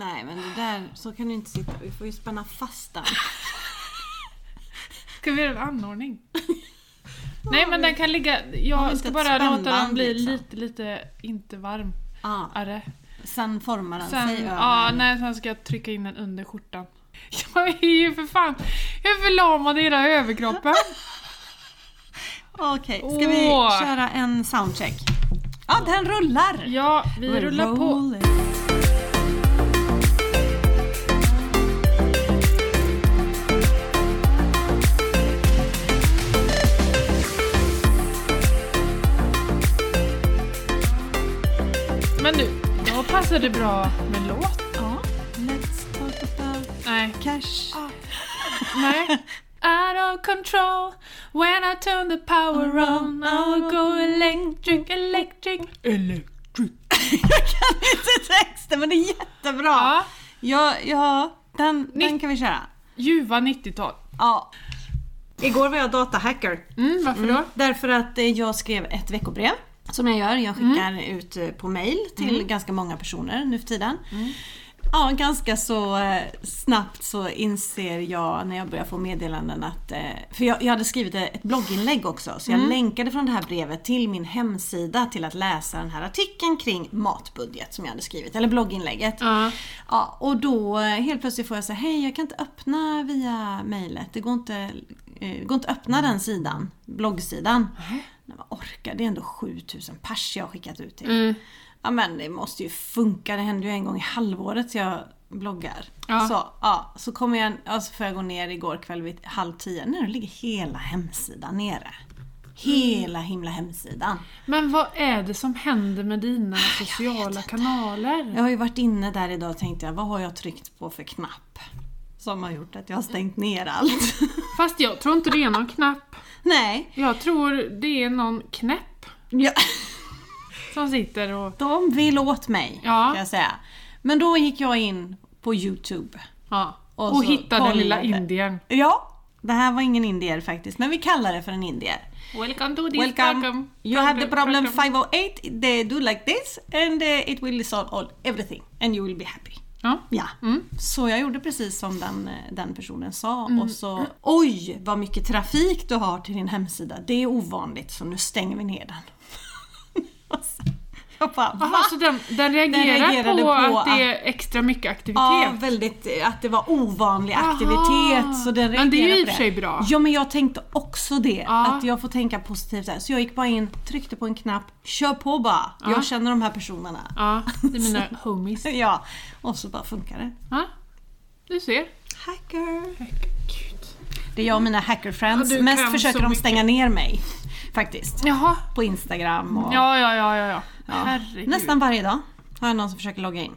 Nej men det där, så kan du inte sitta. Vi får ju spänna fast den. Ska vi göra en anordning? Nej men den kan ligga, jag ska bara låta den bli liksom? lite, lite, inte varm. Ja, Are. sen formar den Sen, sig över. ja, nej, sen ska jag trycka in den under skjortan. Jag är ju för fan, jag är förlamad i hela överkroppen. Okej, ska vi köra en soundcheck? Ja, den rullar! Ja, vi We're rullar på. rolling. Men passar det bra med låt. Ja, let's talk about Nej, cash. nej. Out of control when I turn the power on I will go electric, electric, electric. Jag kan inte texten men det är jättebra! Ja, Ja, ja den, den Nitt- kan vi köra. ljuva 90-tal. Ja. Igår var jag datahacker. Mm, varför då? Därför att eh, jag skrev ett veckobrev. Som jag gör. Jag skickar ut eh, på mail till ganska många personer nu för tiden. Ja, ganska så eh, snabbt så inser jag när jag börjar få meddelanden att... eh, För jag, jag hade skrivit ett blogginlägg också, så jag länkade från det här brevet till min hemsida till att läsa den här artikeln kring matbudget som jag hade skrivit, eller blogginlägget. Ja. Ja, och då helt plötsligt får jag säga hej jag kan inte öppna via mejlet. Det går inte, det går inte att öppna den sidan, bloggsidan. Nej, men orkar, det är ändå 7000 pers jag har skickat ut till. Mm. Ja men det måste ju funka, det händer ju en gång i halvåret jag bloggar. Ja. Så, ja, så kommer jag, ja, så får jag gå ner igår kväll vid halv tio, det ligger hela hemsidan nere. Hela himla hemsidan. Men vad är det som händer med dina sociala kanaler? Jag har ju varit inne där idag och tänkte jag, vad har jag tryckt på för knapp? Som har gjort att jag har stängt ner allt. Fast jag tror inte det är någon knapp. Nej. Jag tror det är någon knäpp Ja, som sitter och... de vill åt mig, Ja. kan jag säga. Men då gick jag in på Youtube. Ja. Och Och, hittade den lilla indien. Ja, det här var ingen indier faktiskt, men vi kallar det för en indier. Welcome to this Welcome. program. You have the problem program. 508, they do like this and uh, it will solve all, everything and you will be happy. Ja. Ja, Mm. så jag gjorde precis som den, eh, den personen sa och så Oj vad mycket trafik du har till din hemsida. Det är ovanligt så nu stänger vi ner den. Jag bara, va? Jaha, så den, den reagerar reagerade på, på att det är extra mycket aktivitet? Ja, väldigt, att det var ovanlig Jaha. aktivitet. Så den Men det är ju reagerade i och för sig bra. Ja men jag tänkte också det. Ja. Att jag får tänka positivt där. Så jag gick bara in, tryckte på en knapp, kör på bara. Ja. Jag känner de här personerna. Ja, det är mina homies. Ja, och så bara funkar det. Ja, du ser. Hacker. Gud. Det är jag och mina hackerfriends. Ja, Mest försöker de stänga ner mig. Faktiskt. Jaha. På Instagram och... Ja, ja, ja, ja, ja. Ja. Nästan varje dag har jag någon som försöker logga in.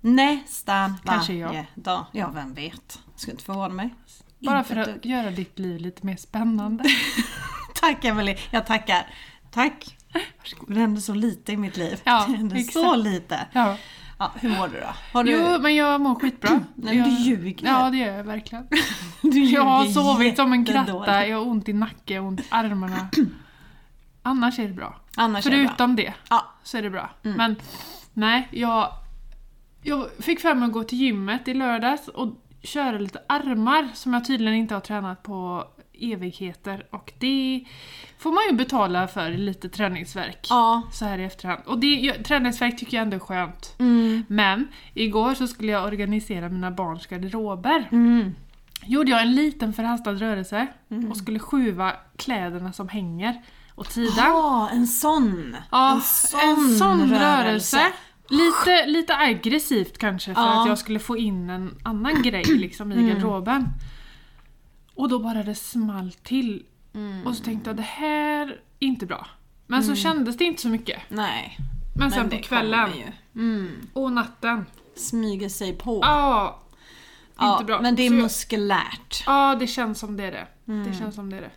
Nästan Kanske varje jag. dag. Ja, vem vet. Skulle inte förvåna mig. Bara för att göra ditt liv lite mer spännande. Tack Emelie, jag tackar. Tack. Det händer så lite i mitt liv. Ja, det händer exakt. så lite. Ja. Ja, hur mår du då? Har du, Jo, men jag mår skitbra. Nej, jag... du ljuger. Ja, det gör jag verkligen. du Jag har sovit som en kratta, jag har ont i nacke, ont i armarna. Annars är det bra. Annars är det bra. Förutom det Ja. så är det bra. Men nej, jag, jag fick för mig att gå till gymmet i lördags och köra lite armar som jag tydligen inte har tränat på evigheter. Och det får man ju betala för lite träningsverk Ja. så här i efterhand. Och det, träningsverk tycker jag ändå är skönt. Mm. Men igår så skulle jag organisera mina barns garderober. Mm. Gjorde jag en liten förhastad rörelse Mm. och skulle skjuva kläderna som hänger åt sidan. Ja, en sån. Ja, en sån, en sån rörelse. rörelse. Lite, lite aggressivt kanske för Ja. att jag skulle få in en annan grej liksom i Mm. garderoben. Och då bara det small till. Mm. Och så tänkte jag det här är inte bra. Men så kändes det inte så mycket. Nej. Men, sen det på kvällen. Mm. och natten. Smyger sig på. Ja, Ja, inte bra. Men det är muskulärt. ja det känns som det är det. Mm. Det känns som det är det.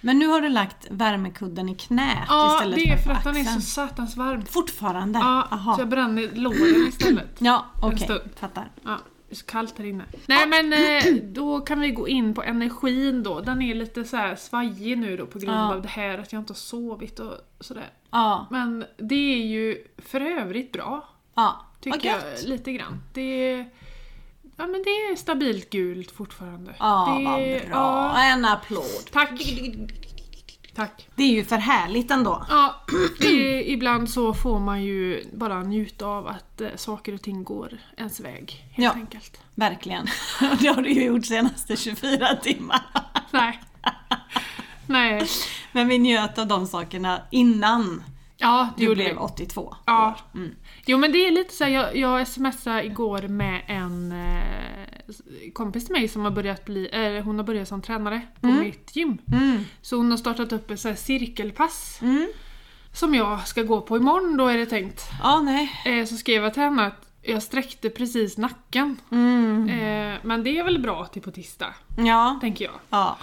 Men nu har du lagt värmekudden i knät Ja, istället det är för för att den är axeln. så satans varm. Fortfarande? Ja, Aha. så jag bränner låren istället. Ja, okej. stund. Fattar. Ja, det är så kallt här inne. Nej men eh, då kan vi gå in på energin då. Den är lite så här svajig nu då på grund Ja. av det här att jag inte har sovit och sådär. Ja. Men det är ju för övrigt bra. Ja, Tycker jag lite grann. Det är, ja, men det är stabilt gult fortfarande. Ja, det, vad bra. Ja, En applåd. tack. Tack. Det är ju för härligt ändå. Ja, ibland så får man ju bara njuta av att eh, saker och ting går ens väg. Helt Ja. enkelt. Verkligen. Det har du ju gjort senaste 24 timmar. Nej. Nej. Men vi njöt av de sakerna innan Ja, det du blev vi. 82 Ja. år. Mm. Jo men det är lite så här, jag, jag smsade igår med en eh, kompis till mig som har börjat bli, eh, hon har börjat som tränare på mitt gym. Mm. Så hon har startat upp ett så här cirkelpass Mm. som jag ska gå på imorgon då är det tänkt. Ja, nej. Eh, så skrev jag till henne att jag sträckte precis nacken. Mm. Eh, men det är väl bra till på tisdag, Ja. tänker jag. ja.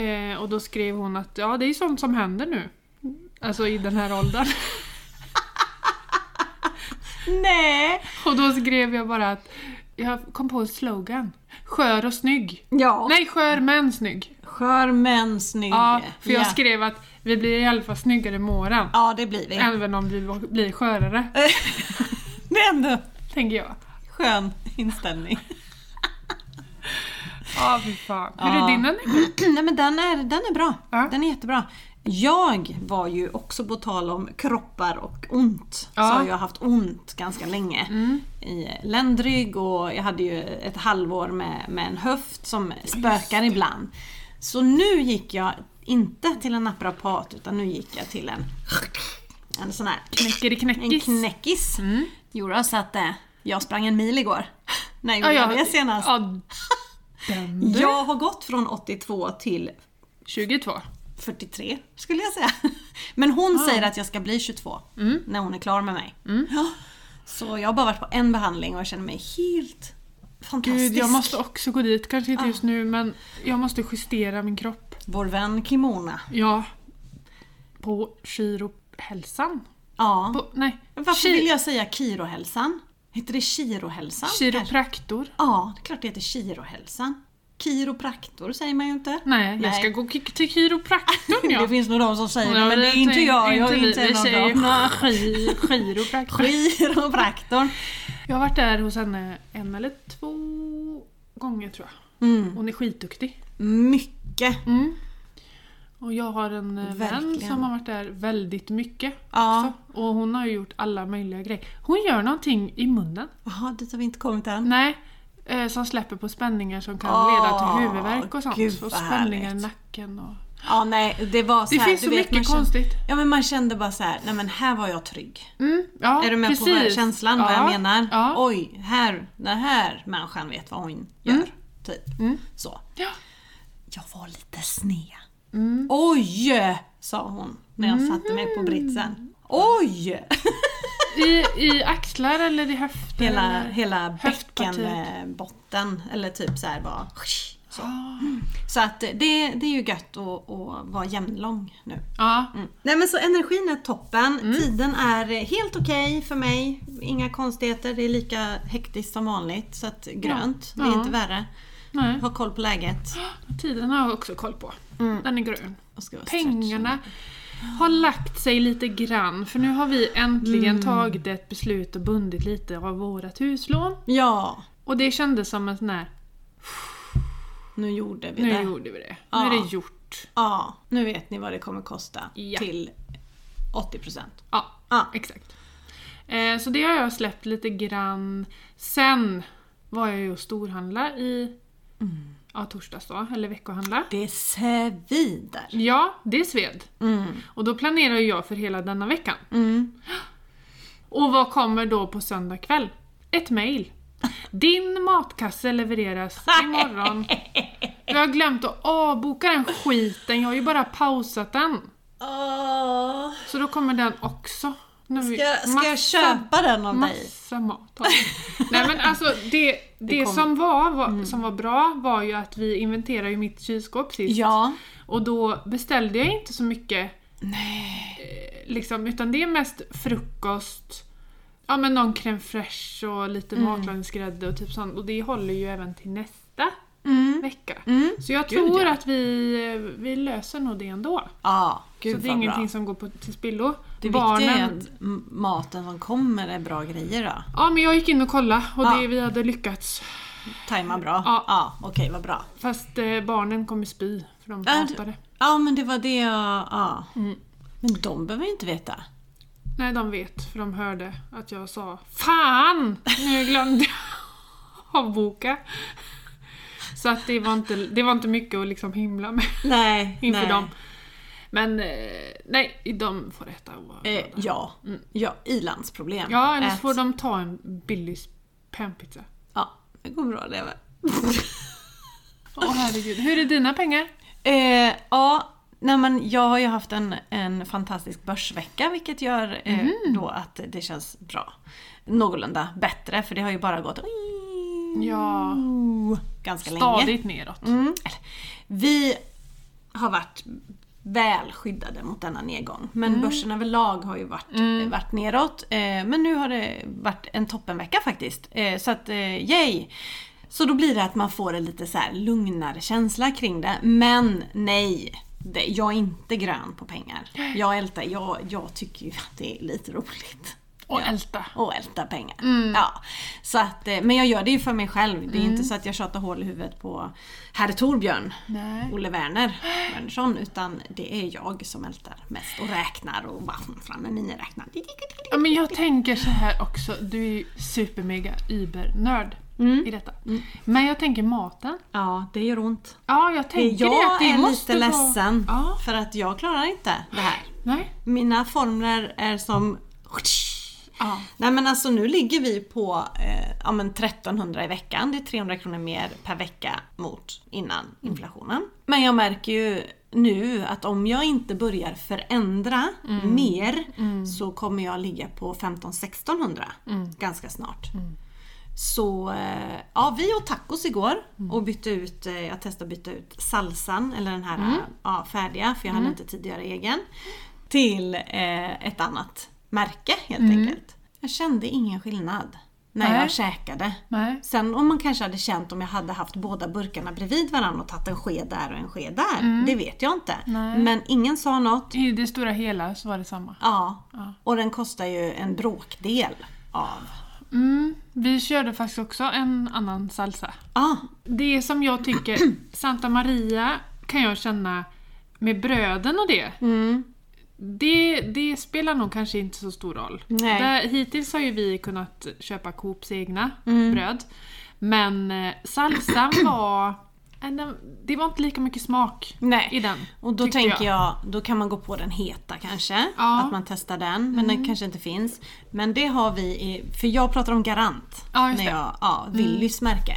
Eh, och då skrev hon att ja, det är sånt som händer nu. Alltså i den här åldern. Nej. och då skrev jag bara att jag kom på en slogan. Skör och snygg. Ja. Nej, skör men snygg. Skör men snygg. Ja, för jag ja. skrev att vi blir i alla fall snyggare med åren. Ja, det blir vi. Även om vi blir skörare, Det är ändå tänker jag. skön inställning. Ja, fy fan. Hur Ja. är din energi? Nej men den är, den är bra. Ja. Den är jättebra. Jag var ju också på tal om kroppar och ont. Ja. Så har jag haft ont ganska länge. Mm. I ländrygg och jag hade ju ett halvår med, med en höft som spökar ibland. Så nu gick jag inte till en naprapat utan nu gick jag till en, en sån här Knäcker i en knäckis. knäckis. Mm. Gjorde så att eh, jag sprang en mil igår. När Ja, gjorde jag ja, det senast? Ja. Jag har gått från 82 till 22. 43 skulle jag säga. Men hon Ah. säger att jag ska bli 22 Mm. när hon är klar med mig. Ja. Så jag har bara varit på en behandling och jag känner mig helt fantastisk. Gud, jag måste också gå dit. Kanske inte Ah. just nu, men jag måste justera min kropp. Vår vän Kimona. Ja. På Chirohälsan? Ja. På, nej. Varför Chi- vill jag säga Kirohälsan? Heter det Kirohälsan? kanske? Chiropraktor? Ja, det är klart det heter Kirohälsan. Kiropraktor säger man ju inte. Nej, jag ska gå till chiropraktorn ja. Det finns nog de som säger det, men det är inte jag. Jag är vi. inte Vi av säger chiropraktor. Chiropraktorn. Jag har varit där hos henne en eller två gånger tror jag. Mm. Hon är skitduktig. Mycket. Mm. Och jag har en eh, vän Verkligen. som har varit där väldigt mycket Ja. också. Och hon har ju gjort alla möjliga grejer. Hon gör någonting i munnen. Jaha, dit har vi inte kommit än. Nej. Eh, som släpper på spänningar som kan Åh, leda till huvudvärk och sånt. gud, och vad spänningar i härligt. nacken och... Ja, nej, det var så Det här, finns så vet, mycket kände, konstigt. Ja, men man kände bara så här, nej men här var jag trygg. Mm, ja, är du med precis. på vad- känslan, vad Ja, jag menar? Ja. Oj, här, den här människan vet vad hon gör. Mm. Typ. Mm. Så. Ja. Jag var lite sned. Mm. Oj! Sa hon när jag satte mig på britsen. Oj! I, I axlar eller i höfter? Hela, hela Höftpartiet. Bäckenbotten, eller typ så här var så. Ah. Så att det, det är ju gött att, att vara jämnlång nu. Ja. Mm. Nej men så energin är toppen, Mm. tiden är helt okej för mig. Inga konstigheter, det är lika hektiskt som vanligt. Så att grönt, det är Ja. inte värre. Nej. Ha koll på läget. Tiden har jag också koll på. Mm. Den är grön. Pengarna har lagt sig lite grann för nu har vi äntligen Mm. tagit ett beslut och bundit lite av vårat huslån. Ja, Och det kändes som en sån här, nu gjorde vi nu det. gjorde vi det. Ja. Nu är det gjort. Ja, nu vet ni vad det kommer kosta. Ja. Till 80%. Ja, Ja. exakt. Eh, så det har jag släppt lite grann. Sen var jag ju och storhandla i Mm. Ja, torsdags då, eller veckohandla. Det svider. Ja, det sved. Mm. Och då planerar jag för hela denna veckan. Mm. Och vad kommer då på söndag kväll? Ett mail. Din matkasse levereras imorgon. Jag har glömt att avboka den skiten, jag har ju bara pausat den. Så då kommer den också. Nu Ska, ska jag köpa den av dig? Massa mat. Nej men alltså det, det, kom- som, var, var, som var bra var ju att vi inventerade ju mitt kylskåp sist. Ja. Och då beställde jag inte så mycket Nej. eh, liksom, utan det är mest frukost, ja men någon crème fraîche och lite Mm. matlagningsgrädde och typ sånt. Och det håller ju även till nästa Mm. vecka. Mm. Så jag Gud, tror ja. att vi, vi löser nog det ändå. Ja, gud så det är ingenting bra. som går på, till spillo. Det viktiga är att maten som kommer är bra grejer då. Ja, men jag gick in och kollade och Ja. det, vi hade lyckats. Tajma bra. Ja. ja okej vad bra. Fast eh, barnen kommer spy, för de Ja, hatade. Ja men det var det jag... Ja. Mm. Men de behöver ju inte veta. Nej, de vet, för de hörde att jag sa Fan! Nu glömde jag avboka. Så att det var inte, det var inte mycket att liksom himla med Nej, inför nej. dem. Men eh, nej, de får äta Eh, ja. ja, ilandsproblem. Ja, eller så får de ta en billig panpizza. Ja, det går bra det med. Åh herregud. Hur är dina pengar? Eh, ja, nej men jag har ju haft en, en fantastisk börsvecka vilket gör eh, Mhm. då att det känns bra. Någorlunda bättre för det har ju bara gått Ja. ganska länge. Stadigt neråt. Mm. Vi har varit väl skyddade mot denna nedgång. Men Mm. börsen överlag har ju varit, varit neråt. Eh, men nu har det varit en toppenvecka faktiskt. Eh, så att, eh, yay! Så då blir det att man får en lite så lugnare känsla kring det. Men nej! Det, jag är inte grön på pengar. Jag ältar, jag, jag tycker ju att det är lite roligt. Och Ja. älta. Och älta pengar. Mm. Ja. Så att, eh, men jag gör det ju för mig själv. Det är inte så att jag tjatar hål i huvudet på herr Torbjörn. Nej. Olle Werner Wernersson utan det är jag som ältar mest och räknar och bara fram med miniräknaren. Ja, men jag tänker så här också, du är ju supermega übernörd Mm. i detta. Men jag tänker maten. Ja, det gör ont. Ja, jag tänker jag det. Att det är måste lite vara- ledsen Ja, för att jag klarar inte det här. nej. Mina formler är som... Ja. Nej men alltså nu ligger vi på eh, ja, men 1300 i veckan. Det är 300 kronor mer per vecka mot innan inflationen. Men jag märker ju nu att om jag inte börjar förändra mer så kommer jag ligga på 15-1600 ganska snart. Så eh, ja, vi åt tacos igår och bytte ut, eh, jag testade att byta ut salsan, eller den här eh, ja, färdiga, för jag hade inte tid att göra egen, till eh, ett annat märke helt enkelt. Jag kände ingen skillnad när Nej. jag käkade. Nej. Sen om man kanske hade känt om jag hade haft båda burkarna bredvid varandra och tagit en sked där och en sked där, det vet jag inte. Nej. Men ingen sa något. I det stora hela så var det samma. Ja. Ja. Och den kostar ju en bråkdel av... Mm, vi körde faktiskt också en annan salsa. Ah, Det som jag tycker, Santa Maria kan jag känna med bröden och det. mm. Det, det spelar nog kanske inte så stor roll. Nej. Där, hittills har ju vi kunnat köpa Coops egna Mm. bröd. Men eh, salsan var... Det var inte lika mycket smak Nej. i den. Och då tänker jag. då kan man gå på den heta kanske. Ja. Mm. Att man testar den, men den kanske inte finns. Men det har vi i, för jag pratar om Garant. Ja, när. Mm. jag, ja, Willys märke.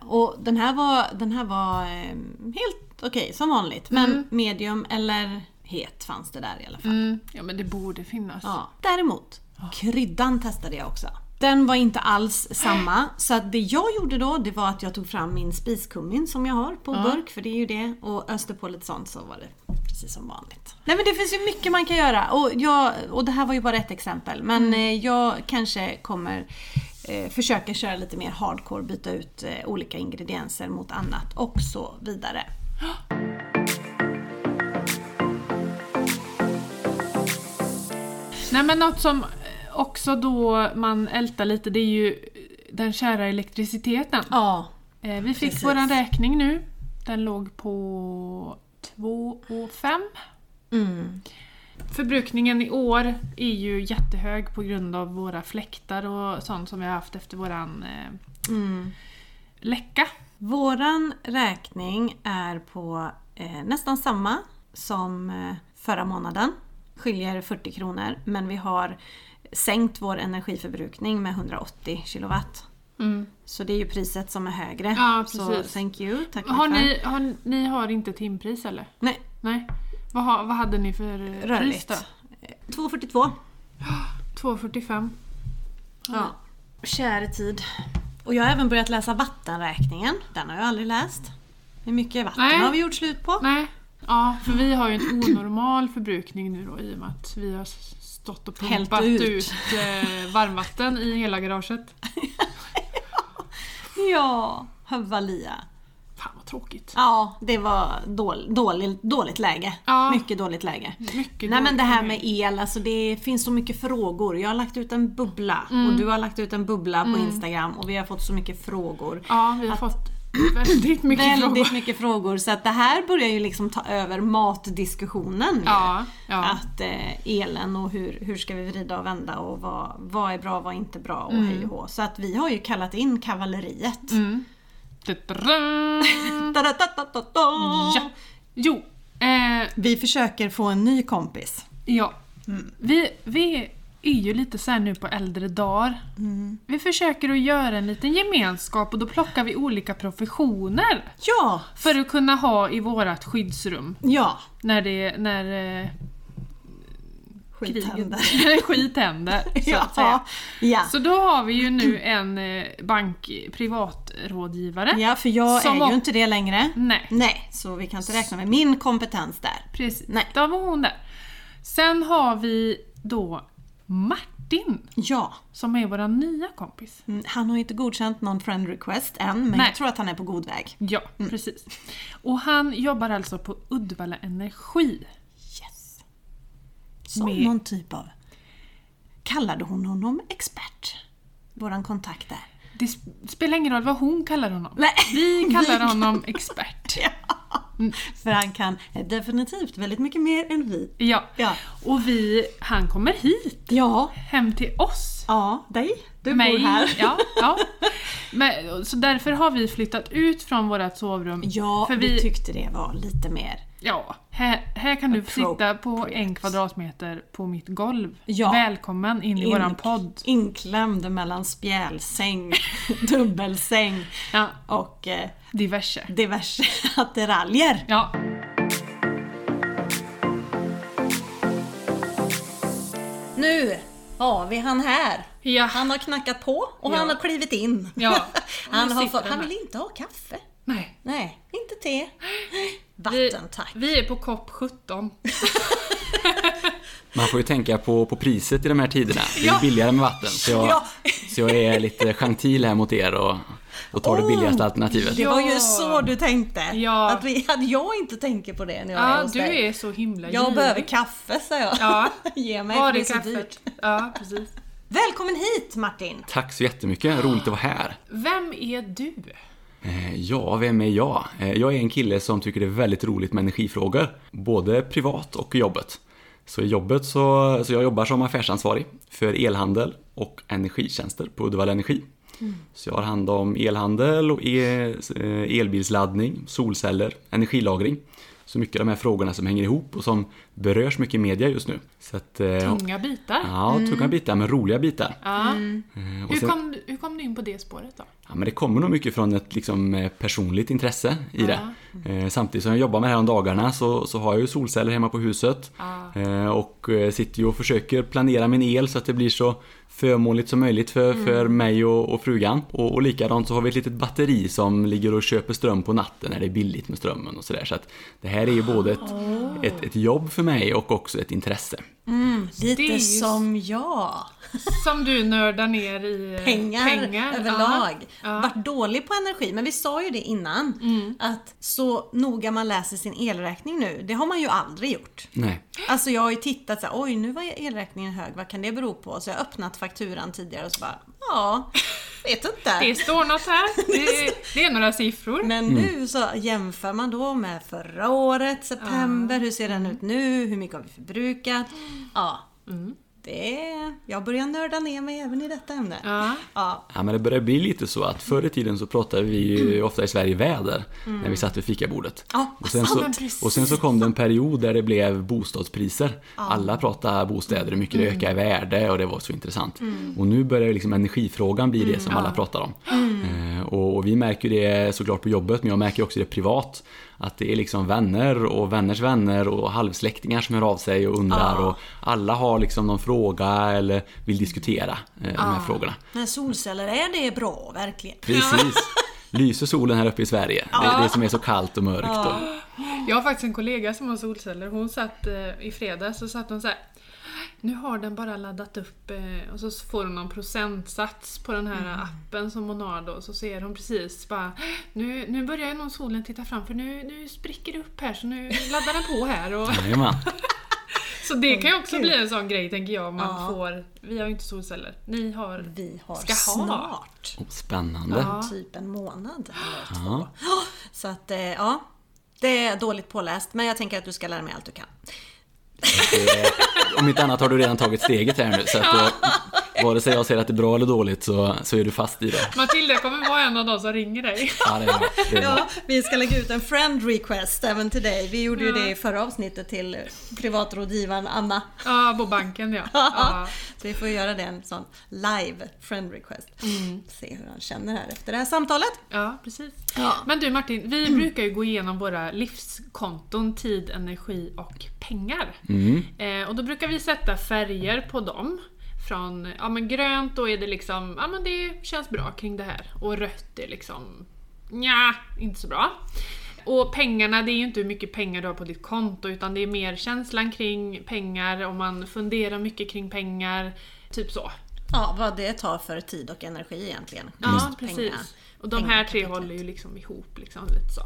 Och den här var, den här var eh, helt okej, som vanligt. Men medium eller het fanns det där i alla fall. Mm, ja men det borde finnas. Ja. Däremot, kryddan testade jag också. Den var inte alls samma. Så att det jag gjorde då, det var att jag tog fram min spiskummin som jag har på burk, för det är ju det. Och öste på lite sånt så var det precis som vanligt. Nej men det finns ju mycket man kan göra. Och, jag, och det här var ju bara ett exempel. Men eh, jag kanske kommer eh, försöka köra lite mer hardcore, byta ut eh, olika ingredienser mot annat och så vidare. Nej men något som också då man ältar lite det är ju den kära elektriciteten. Ja. Eh, Vi fick Precis. våran räkning nu. Den låg på 2 5. Mm. Förbrukningen i år är ju jättehög på grund av våra fläktar och sånt som vi har haft efter våran eh, Mm. läcka. Våran räkning är på eh, nästan samma som eh, förra månaden. Skiljer 40 kronor men vi har sänkt vår energiförbrukning med 180 kilowatt. Mm. Så det är ju priset som är högre. Ja, så thank you, tack Har ni, har, ni har inte timpris eller? Nej, Nej. Vad, vad hade ni för eh, pris rörligt. då? Eh, 2,42. 2,45. Ja. Käre tid. Och jag har även börjat läsa vattenräkningen. Den har jag aldrig läst. Hur mycket vatten Nej. har vi gjort slut på? Nej. Ja, för vi har ju en onormal förbrukning nu då i och med att vi har stått och pumpat ut. ut, eh, varmvatten i hela garaget. Ja, Hövalia. Fan vad tråkigt. Ja, det var dål, dåligt, dåligt läge. Ja. Mycket dåligt läge. Mycket Nej men det här med el, alltså det finns så mycket frågor. Jag har lagt ut en bubbla Mm. och du har lagt ut en bubbla på Instagram och vi har fått så mycket frågor. Ja, vi har fått väldigt mycket Väldigt frågor. mycket frågor så att det här börjar ju liksom ta över matdiskussionen. Ja, ja. Att eh, elen och hur, hur ska vi vrida och vända och vad, vad är bra, vad är inte bra och Mm. hej och hå. Så att vi har ju kallat in kavalleriet. Da-da-da-da-da-da. Ja. Jo, eh, Vi försöker få en ny kompis. ja. Vi, vi är ju lite så nu på äldre dagar. Vi försöker att göra en liten gemenskap och då plockar vi olika professioner. Ja! För att kunna ha i vårat skyddsrum. Ja! När det när, eh, Skit händer. skit händer. Så att säga. Ja. Så då har vi ju nu en eh, bank privatrådgivare. ja, för jag är ju inte det längre. Nej, Nej, så vi kan inte räkna med min kompetens där. precis. Nej. Då var hon där. Sen har vi då Martin, Ja, som är vår nya kompis. mm, han har inte godkänt någon friend request än, men Nej. jag tror att han är på god väg. Ja, precis. Och han jobbar alltså på Uddevalla Energi. Yes. Som Med- någon typ av... Kallade hon honom expert? Våran kontakt där. Det sp- spelar ingen roll vad hon kallar honom. Nej. Vi kallar honom expert. För han kan definitivt väldigt mycket mer än vi. Ja. Ja. Och vi, han kommer hit, Ja, hem till oss. ja dig. Du Mig. bor här. Ja, ja. Men, så därför har vi flyttat ut från vårt sovrum. Ja, för vi vi, tyckte det var lite mer... ja, här, här kan du sitta på en kvadratmeter på mitt golv. Ja. Välkommen in i In- våran podd. Inklämd mellan spjälsäng, dubbelsäng Ja, och eh, diverse. diverse attiraljer. Ja, Nu har vi han här. ja. Han har knackat på och Ja. han har klivit in. Ja. han, har han vill inte ha kaffe. Nej. Nej, inte te. Vi, Vatten tack. vi är på kopp 17. Man får ju tänka på, på priset i de här tiderna. Det är Ja. billigare med vatten. Så jag, Ja. så jag är lite gentil här mot er och, och tar det Oh. billigaste alternativet. Det var ju så du tänkte. Ja. Att, vi, att jag inte tänker på det när jag är Ja, hos du dig. är så himla Jag girig. behöver kaffe, sa jag. Ja. Ge mig, Var det är är så dyrt. Ja, precis. Välkommen hit Martin! Tack så jättemycket, roligt att vara här. Vem är du? Eh, Ja, vem är jag? Eh, Jag är en kille som tycker det är väldigt roligt med energifrågor. Både privat och i jobbet. Så i jobbet så, så jag jobbar som affärsansvarig för elhandel och energitjänster på Uddevalla Energi. Så jag har hand om elhandel och e- eh, elbilsladdning, solceller, energilagring. Så mycket av de här frågorna som hänger ihop och som berörs mycket i media just nu. Så att, eh, Tunga bitar. Ja, tunga bitar men roliga bitar. Ja. Eh, Hur, sen- kom, du- hur kom du in på det spåret då? Ja, men det kommer nog mycket från ett liksom, eh, personligt intresse i det. Eh, samtidigt som jag jobbar med det här om dagarna så, så har jag ju solceller hemma på huset. Ja. Eh, och sitter ju och försöker planera min el så att det blir så förmånligt som möjligt för, för mig och, och frugan. Och, och likadant så har vi ett litet batteri som ligger och köper ström på natten när det är billigt med strömmen och sådär. Så att det här är ju både ett, ett, ett jobb för mig och också ett intresse. Lite Det är ju- som jag. Som du nördar ner i eh, pengar, överlag. Ja. Ja. Vart dålig på energi, men vi sa ju det innan. Att så noga man läser sin elräkning nu, det har man ju aldrig gjort. Nej. Alltså jag har ju tittat så här, oj nu var elräkningen hög, vad kan det bero på? Så jag har öppnat fakturan tidigare och så bara, ja, vet inte. Det står något här. Det, det är några siffror. Men nu så jämför man då med förra året, september, hur ser den ut nu, hur mycket har vi förbrukat? Ja, det jag börjar nörda ner mig även i detta ämne. Ja. Ja, Ja men det börjar bli lite så att förr i tiden så pratade vi ju ofta i Sverige väder när vi satt vid fikabordet. Ja, och, sen ja, så, och sen så kom det en period där det blev bostadspriser. Alla pratade bostäder, hur mycket det ökar i värde och det var så intressant. Och nu börjar liksom energifrågan bli det som alla pratar om. Eh, och, och vi märker det såklart på jobbet men jag märker också det privat. Att det är liksom vänner och vänners vänner och halvsläktingar som hör av sig och undrar och alla har liksom någon fråga eller vill diskutera eh, de här frågorna. men solceller, är det bra verkligen? Precis. Lyser solen här uppe i Sverige? Det, det som är så kallt och mörkt. Och, Jag har faktiskt en kollega som har solceller. Hon satt eh, i fredags så satt hon så här. Nu har den bara laddat upp eh, och så får hon någon procentsats på den här appen som hon har då. Så ser hon precis bara nu, nu börjar nog solen titta fram för nu, nu spricker det upp här så nu laddar den på här. Och, så det kan ju också bli en sån grej tänker jag. Man Ja. får, vi har ju inte solceller. Ni har... Vi har Ska ha. snart. Oh, spännande. Ja. Typ en månad eller Ja. två. Så att, eh, ja. Det är dåligt påläst, men jag tänker att du ska lära mig allt du kan. Det, eh, om inte annat har du redan tagit steget här nu. Så att, eh, vare sig jag säger att det är bra eller dåligt så, så är du fast i det. Matilda kommer vara en av de som ringer dig. Ja, det är bra. Det är bra. Ja, vi ska lägga ut en friend request även till dig. Vi gjorde ju det i förra avsnittet till privatrådgivaren Anna. Ja, på banken ja. ja. Så vi får göra det en sån live friend request. Se hur han känner här efter det här samtalet. Ja, precis. Ja. Men du Martin, vi brukar ju gå igenom våra livskonton, tid, energi och pengar. Mm. Eh, och då brukar vi sätta färger på dem. Från ja, men grönt då är det liksom, ja men det känns bra kring det här. Och rött är liksom, ja inte så bra. Och pengarna, det är ju inte hur mycket pengar du har på ditt konto utan det är mer känslan kring pengar, om man funderar mycket kring pengar, typ så. Ja, vad det tar för tid och energi egentligen. Ja, Just precis. pengar. Och de här tre håller ju liksom ihop liksom lite så.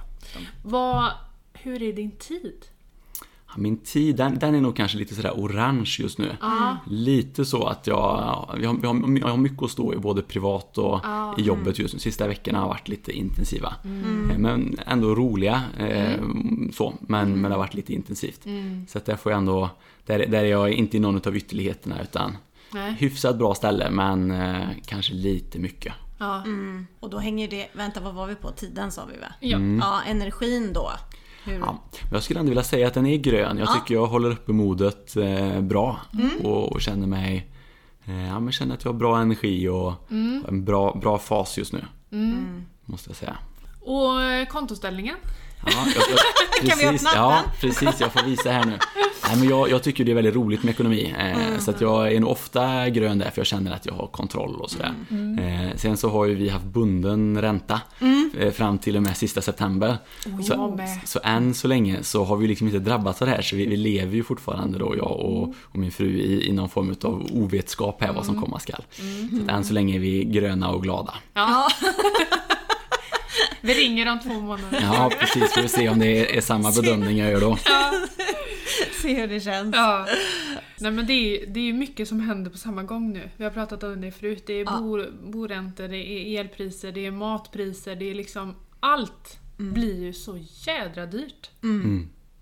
Vad, hur är din tid? Ja, Min tid, den, den är nog kanske lite sådär orange just nu. Lite så att jag, jag, har, jag, har, jag har mycket att stå i både privat och i jobbet just nu. Sista veckorna har varit lite intensiva. Eh, Men ändå roliga. Eh, så, men, men det har varit lite intensivt. Så att där får jag ändå, där, där är jag inte i någon av ytterligheterna utan Nej. hyfsat bra ställe men eh, kanske lite mycket. Ja. Och då hänger det, vänta vad var vi på? Tiden sa vi va? Ja. Ja, energin då. Hur? Ja, jag skulle ändå vilja säga att den är grön. Jag tycker jag håller uppe modet eh, bra och, och känner mig eh, ja, men känner att jag har bra energi och har en bra, bra fas just nu. Måste jag säga. Och eh, kontoställningen? Ja, jag, jag, Kan vi öppna Ja, precis. Jag får visa här nu. Nej, men jag, jag tycker det är väldigt roligt med ekonomi. Eh, Så att jag är nog ofta grön där för jag känner att jag har kontroll och sådär. Eh, sen så har ju vi haft bunden ränta eh, fram till och med sista september. jag så, så än så länge så har vi liksom inte drabbats av det här så vi, vi lever ju fortfarande då jag och, och min fru i, i någon form av ovetskap här vad som komma skall. Så att än så länge är vi gröna och glada. Ja. Vi ringer om två månader. Ja precis, får vi se om det är, samma bedömning jag gör då. Se hur det känns. Ja. Nej men det är, det är ju mycket som händer på samma gång nu. Vi har pratat om det förut. Det är Ja. bo, boräntor, det är elpriser, det är matpriser, det är liksom allt blir ju så jädra dyrt.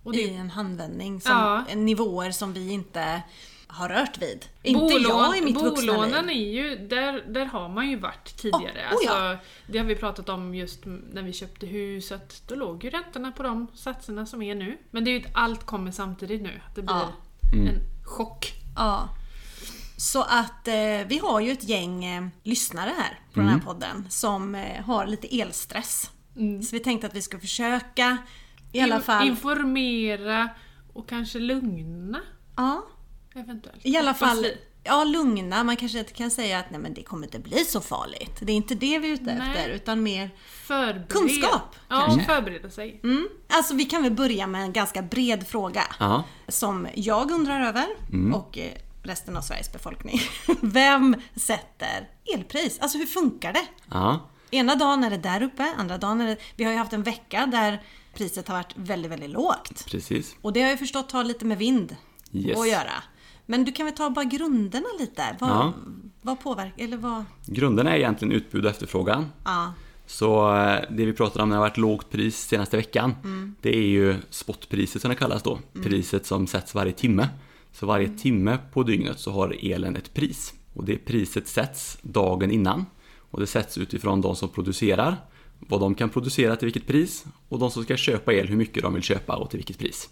Och I det, en handvändning. Som, Ja. Nivåer som vi inte har rört vid. Inte jag i mitt vuxna bolånen liv. är ju, där, där har man ju varit tidigare. Oh, oh ja. alltså, det har vi pratat om just när vi köpte hus, att då låg ju räntorna på de satserna som är nu. Men det är ju att allt kommer samtidigt nu. Att det blir Ja. en chock. Ja. Så att eh, vi har ju ett gäng eh, lyssnare här på den här podden som eh, har lite elstress. Så vi tänkte att vi ska försöka i alla fall... Informera och kanske lugna ja, eventuellt. I alla fall, ja lugna. Man kanske inte kan säga att nej men det kommer inte bli så farligt. Det är inte det vi är ute Nej. efter utan mer Förbered... Kunskap, Ja, kanske. förbereda sig. Mm. Alltså vi kan väl börja med en ganska bred fråga. Ja. Som jag undrar över och eh, resten av Sveriges befolkning. Vem sätter elpris? Alltså hur funkar det? Ja. Ena dagen är det där uppe, andra dagen är det... Vi har ju haft en vecka där priset har varit väldigt, väldigt lågt. Precis. Och det har jag förstått har lite med vind Yes. att göra. Men du kan väl ta bara grunderna lite? Vad, Ja. vad påverkar, eller vad... Grunden är egentligen utbud och efterfrågan. Ja. Så eh, det vi pratade om när det har varit lågt pris senaste veckan, Mm. det är ju spotpriset som det kallas då. Priset som sätts varje timme. Så varje Mm. timme på dygnet så har elen ett pris. Och det priset sätts dagen innan. Och det sätts utifrån de som producerar, vad de kan producera till vilket pris och de som ska köpa el, hur mycket de vill köpa och till vilket pris.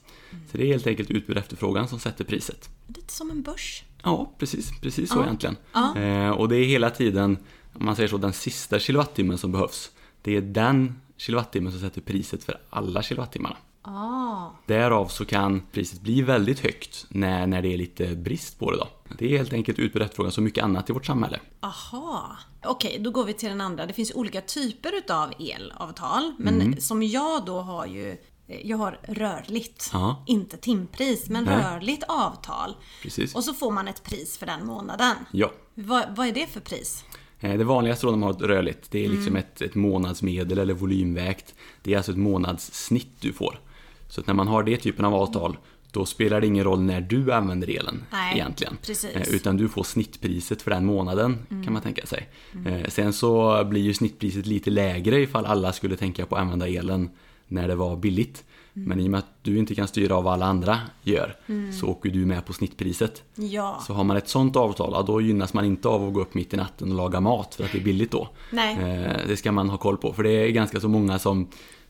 Så det är helt enkelt utbud och efterfrågan som sätter priset. Lite som en börs. Ja, precis, precis så Ja. egentligen. Ja. Eh, och det är hela tiden, om man säger så, den sista kilowattimmen som behövs. Det är den kilowattimmen som sätter priset för alla kilowattimmarna. Ah. Därav så kan priset bli väldigt högt när, när det är lite brist på det då. Det är helt enkelt och efterfrågan som mycket annat i vårt samhälle. Aha. Okej, då går vi till den andra. Det finns olika typer utav elavtal. Men som jag då har ju eh, jag har rörligt, Ja. inte timpris, men Nej. rörligt avtal. Precis. Och så får man ett pris för den månaden. Ja. Vad, vad är det för pris? Eh, Det vanligaste då när man har ett rörligt, det är liksom Mm. ett, ett månadsmedel eller volymvägt. Det är alltså ett månadssnitt du får. Så att när man har det typen av avtal, då spelar det ingen roll när du använder elen Nej, egentligen. precis. Mm. Eh, Utan du får snittpriset för den månaden kan man tänka sig. Eh, Sen så blir ju snittpriset lite lägre ifall alla skulle tänka på att använda elen när det var billigt. Mm. Men i och med att du inte kan styra av vad alla andra gör så åker du med på snittpriset. Ja. Så har man ett sånt avtal, då gynnas man inte av att gå upp mitt i natten och laga mat för att det är billigt då. Nej. Eh, Det ska man ha koll på, för det är ganska så många som,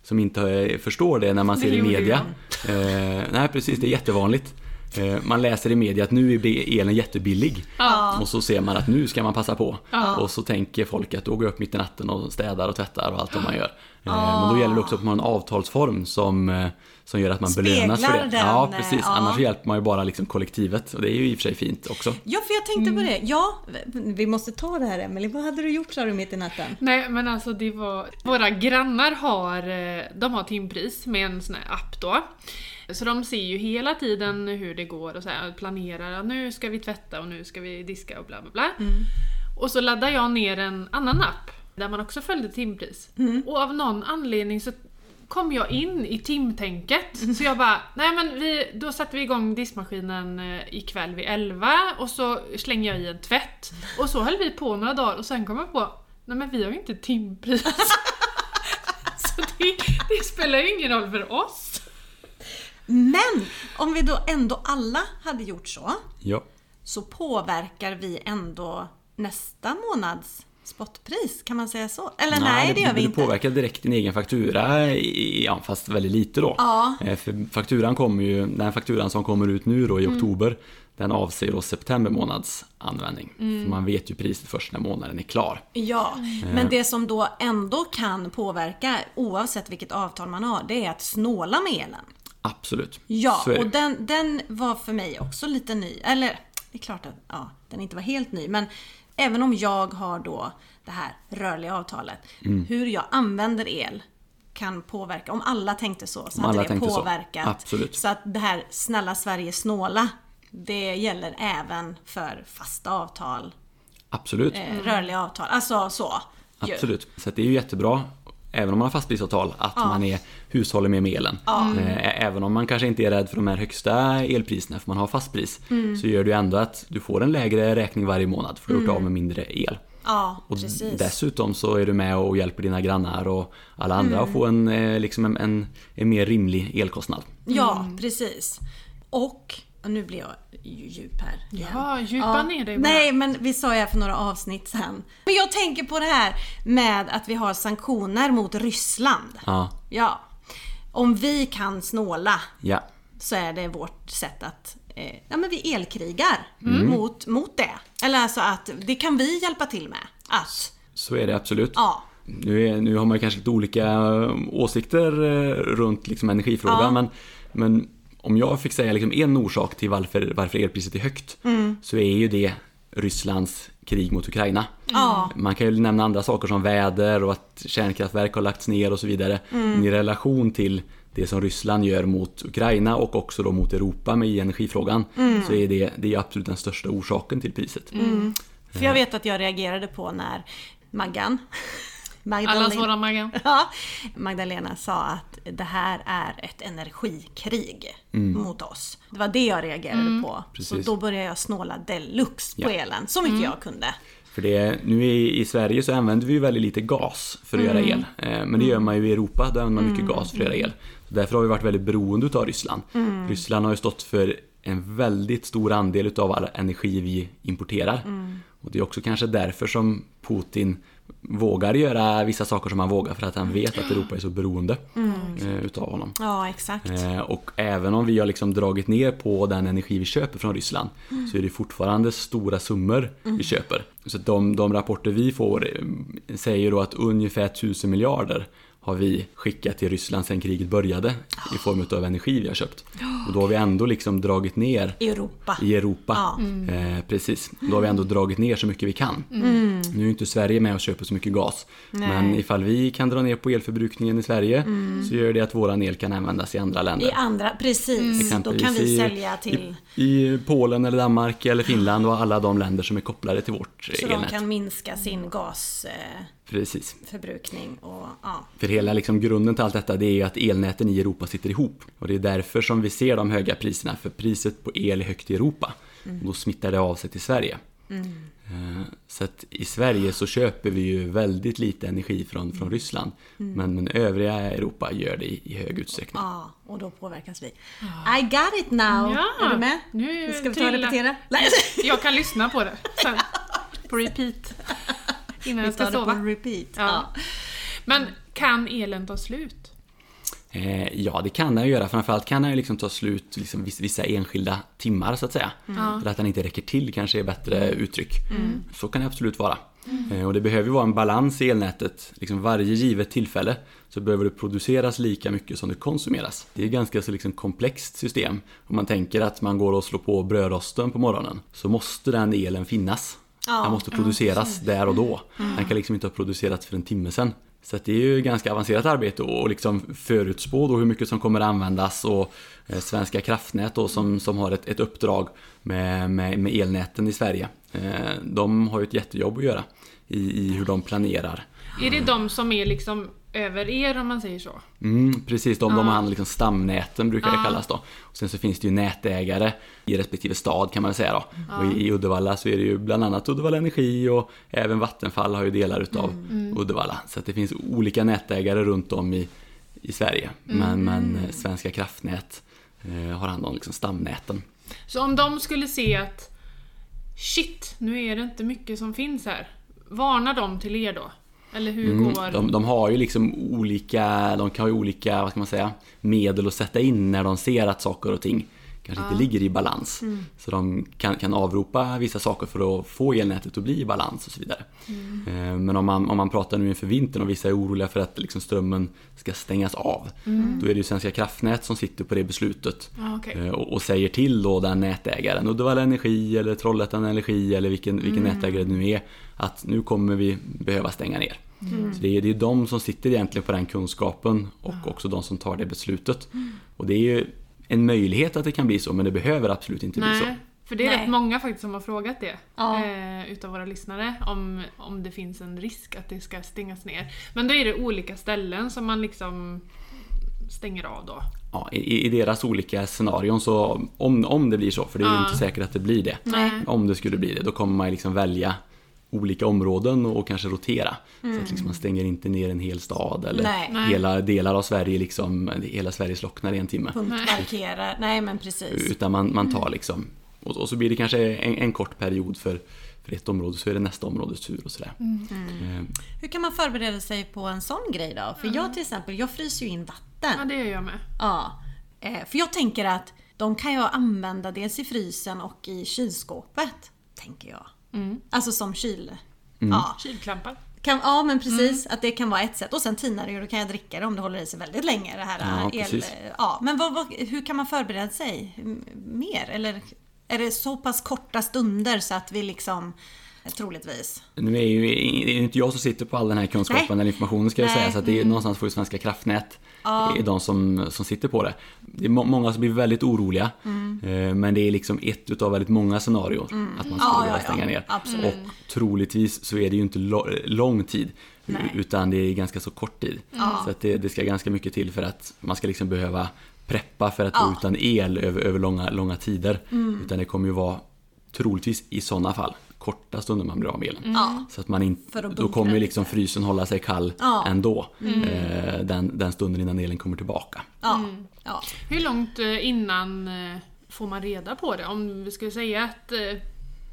som inte eh, förstår det när man ser Det i media. Eh, nej, precis, det är jättevanligt. Eh, Man läser i media att nu är elen jättebillig. Ja. Och så ser man att nu ska man passa på. Ja. Och så tänker folk att då går jag upp mitt i natten och städar och tvättar och allt vad man gör. Eh, Men då gäller det också att man har en avtalsform som, som gör att man belönas för Speglar det. den, ja, eh, precis. ja. Annars hjälper man ju bara liksom kollektivet och det är ju i och för sig fint också. Ja, för jag tänkte Mm. på det. Ja, vi måste ta det här Emelie. Vad hade du gjort sa du mitt i natten? Nej men alltså det var... Våra grannar har, eh, de har timpris med en sån här app då. Så de ser ju hela tiden hur det går och så här, planerar att nu ska vi tvätta och nu ska vi diska och bla bla bla. Och så laddar jag ner en annan app där man också följde timpris. Och av någon anledning så kom jag in i timtänket. Så jag bara, nej men vi, då satte vi igång diskmaskinen eh, ikväll vid 11 och så slänger jag i en tvätt. Och så höll vi på några dagar och sen kom jag på, nej men vi har ju inte timpris. så det, det spelar ju ingen roll för oss. Men om vi då ändå alla hade gjort så, Ja. så påverkar vi ändå nästa månads spotpris. Kan man säga så? Eller nej, det gör vi du inte. påverkar direkt din egen faktura, ja, fast väldigt lite då. Ja. Eh, För fakturan kommer ju, den fakturan som kommer ut nu då i Mm. oktober, den avser då september månads användning. Mm. För man vet ju priset först när månaden är klar. Ja, Eh. men det som då ändå kan påverka, oavsett vilket avtal man har, det är att snåla med elen. Absolut. Ja, det. och den, den var för mig också lite ny. Eller, det är klart att ja, den inte var helt ny, men även om jag har då det här rörliga avtalet, Mm. hur jag använder el kan påverka. Om alla tänkte så, så hade det så. påverkat. Absolut. Så att det här snälla Sverige snåla, det gäller även för fasta avtal, Absolut. eh, rörliga avtal, alltså så. ju. Absolut. Så det är ju jättebra, även om man har fastprisavtal, att man är hushåller med med elen. Eh, Även om man kanske inte är rädd för de här högsta elpriserna, för man har fastpris, Mm. så gör det ju ändå att du får en lägre räkning varje månad, för du har gjort av med mindre el. Ja, Och precis. dessutom så är du med och hjälper dina grannar och alla andra Mm. att få en, eh, liksom en, en, en mer rimlig elkostnad. Ja, precis. Och, och nu blir jag ju djup här igen. Ja, djupa ner dig bara. Nej, men vi sa ju för några avsnitt sen. Men jag tänker på det här med att vi har sanktioner mot Ryssland. Ja, Ja. Om vi kan snåla ja, så är det vårt sätt att eh, ja, men vi elkrigar Mm. mot, mot det. Eller alltså att det kan vi hjälpa till med. Att, så är det absolut. ja. Nu, är, nu har man kanske lite olika åsikter eh, runt liksom energifrågan Ja. men, men om jag fick säga liksom en orsak till varför, varför elpriset är högt Mm. så är ju det Rysslands krig mot Ukraina. Ja. Man kan ju nämna andra saker som väder och att kärnkraftverk har lagts ner och så vidare. Mm. Men i relation till det som Ryssland gör mot Ukraina och också då mot Europa med energifrågan Mm. så är det, det är absolut den största orsaken till priset. För jag vet att jag reagerade på när Maggan, Allas Magdalena, våra Maggan. ja, Magdalena sa att det här är ett energikrig mot oss. Det var det jag reagerade på. Så Mm. Precis. då började jag snåla deluxe på Ja. elen, så mycket jag kunde. För det, nu i, i Sverige så använder vi ju väldigt lite gas för att göra el. Eh, men det gör man ju i Europa, där använder man mycket gas för att göra el. Så därför har vi varit väldigt beroende utav Ryssland. Ryssland har ju stått för en väldigt stor andel utav all energi vi importerar. Och det är också kanske därför som Putin vågar göra vissa saker som han vågar för att han vet att Europa är så beroende eh, utav honom. Ja, exakt. Eh, Och även om vi har liksom dragit ner på den energi vi köper från Ryssland så är det fortfarande stora summor vi köper. Så de, de rapporter vi får eh, säger då att ungefär 1000 miljarder har vi skickat till Ryssland sedan kriget började i form av energi vi har köpt. Och då har vi ändå liksom dragit ner Europa. i Europa. Ja. Eh, precis. Då har vi ändå dragit ner så mycket vi kan. Nu är inte Sverige med och köper så mycket gas. Nej. Men ifall vi kan dra ner på elförbrukningen i Sverige så gör det att våran el kan användas i andra länder. I andra, precis. Då kan vi sälja till I, I Polen eller Danmark eller Finland och alla de länder som är kopplade till vårt så de elnät. kan minska sin gasförbrukning Precis. och ja. För hela liksom grunden till allt detta det är ju att elnäten i Europa sitter ihop. Och det är därför som vi ser de höga priserna. För priset på el är högt i Europa. Mm. Och då smittar det av sig till Sverige. Eh, Så att i Sverige så köper vi ju väldigt lite energi från, från Ryssland. Men, men övriga Europa gör det i, i hög utsträckning. Ja, och då påverkas vi. I got it now! Ja, är du med? nu Ska vi ta och repetera? Jag kan lyssna på det sen. På repeat. Innan vi jag ska tar det på sova. repeat. Ja. Men kan elen ta slut? Eh, ja, det kan den ju göra. Framförallt kan den ju liksom ta slut liksom viss- vissa enskilda timmar så att säga. För att den inte räcker till kanske är bättre uttryck. Så kan det absolut vara. Eh, och det behöver ju vara en balans i elnätet. Liksom varje givet tillfälle så behöver det produceras lika mycket som det konsumeras. Det är ett ganska så liksom komplext system. Om man tänker att man går och slår på brödrosten på morgonen så måste den elen finnas. Ja, den måste produceras där och då. Den kan liksom inte ha producerats för en timme sedan. Så att det är ju ganska avancerat arbete och liksom förutspå då hur mycket som kommer att användas och eh, Svenska kraftnät då som, som har ett, ett uppdrag med, med, med elnäten i Sverige. Eh, de har ju ett jättejobb att göra i, i hur de planerar. Är det de som är liksom över er om man säger så? Mm, precis, de, de har hand om liksom stamnäten brukar det kallas då. Och sen så finns det ju nätägare i respektive stad kan man säga då. Och i, i Uddevalla så är det ju bland annat Uddevalla Energi och även Vattenfall har ju delar utav Uddevalla. Så att det finns olika nätägare runt om i, i Sverige. Men, men eh, Svenska kraftnät eh, har hand om liksom stamnäten. Så om de skulle se att Shit, nu är det inte mycket som finns här. Varnar de till er då? Eller hur Mm, går... de, de har ju liksom olika, de kan ha ju olika, vad ska man säga, medel att sätta in när de ser att saker och ting kanske inte ligger i balans. Så de kan, kan avropa vissa saker för att få elnätet att bli i balans och så vidare. Eh, Men om man, om man pratar nu inför vintern och vissa är oroliga för att liksom strömmen ska stängas av. Då är det ju Svenska kraftnät som sitter på det beslutet. Ja, okej. Eh, och, och säger till då den nätägaren, Uddevalla Energi eller Trollhättan Energi eller vilken, vilken nätägare det nu är, att nu kommer vi behöva stänga ner. Så det är, det är de som sitter egentligen på den kunskapen och också de som tar det beslutet. Och det är ju en möjlighet att det kan bli så, men det behöver absolut inte bli så. Nej, för det är Nej. rätt många faktiskt som har frågat det. Ja. Eh, utav våra lyssnare. Om, om det finns en risk att det ska stängas ner. Men då är det olika ställen som man liksom stänger av då. Ja, i, I deras olika scenarion så, om, om det blir så, för det är ju Ja. inte säkert att det blir det. Nej. Om det skulle bli det, då kommer man liksom välja olika områden och kanske rotera. Så att liksom man stänger inte ner en hel stad eller Nej. Nej. hela delar av Sverige, liksom, hela Sverige slocknar i en timme. Punktmarkera. Nej men precis. Utan man, man tar liksom, och, och så blir det kanske en, en kort period för, för ett område, så är det nästa områdes tur och sådär. Eh, Hur kan man förbereda sig på en sån grej då? För jag till exempel, jag fryser ju in vatten. Ja, det gör jag med. Ja. Eh, För jag tänker att de kan jag använda dels i frysen och i kylskåpet. Tänker jag. Alltså som kyl... Ja. Kylklampar. Kan, ja men precis, att det kan vara ett sätt. Och sen tinar det ju, då kan jag dricka det om det håller i sig väldigt länge. Det här Ja, el, precis. ja, men vad, vad, hur kan man förbereda sig mer? Eller är det så pass korta stunder så att vi liksom, eh, troligtvis. Nu är ju det är inte jag som sitter på all den här kunskapen Nej. eller informationen ska jag Nej. Mm. säga, så att det är någonstans får ju Svenska kraftnät är de som, som sitter på det. Det är må- många som blir väldigt oroliga, Mm. eh, men det är liksom ett utav väldigt många scenarier att man skulle Ja, vilja ja, ja. stänga ner. Absolut. Och troligtvis så är det ju inte lång tid, Nej. utan det är ganska så kort tid. Så att det, det ska ganska mycket till för att man ska liksom behöva preppa för att Ja. Mm. gå utan el över, över långa, långa tider. Utan det kommer ju vara troligtvis i sådana fall korta stunder man blir av med elen. Ja. Så att man inte, För att då kommer liksom frysen hålla sig kall Ja. ändå. Eh, den, den stunden innan elen kommer tillbaka. Ja. ja. Hur långt eh, innan eh, får man reda på det? Om vi skulle säga att eh,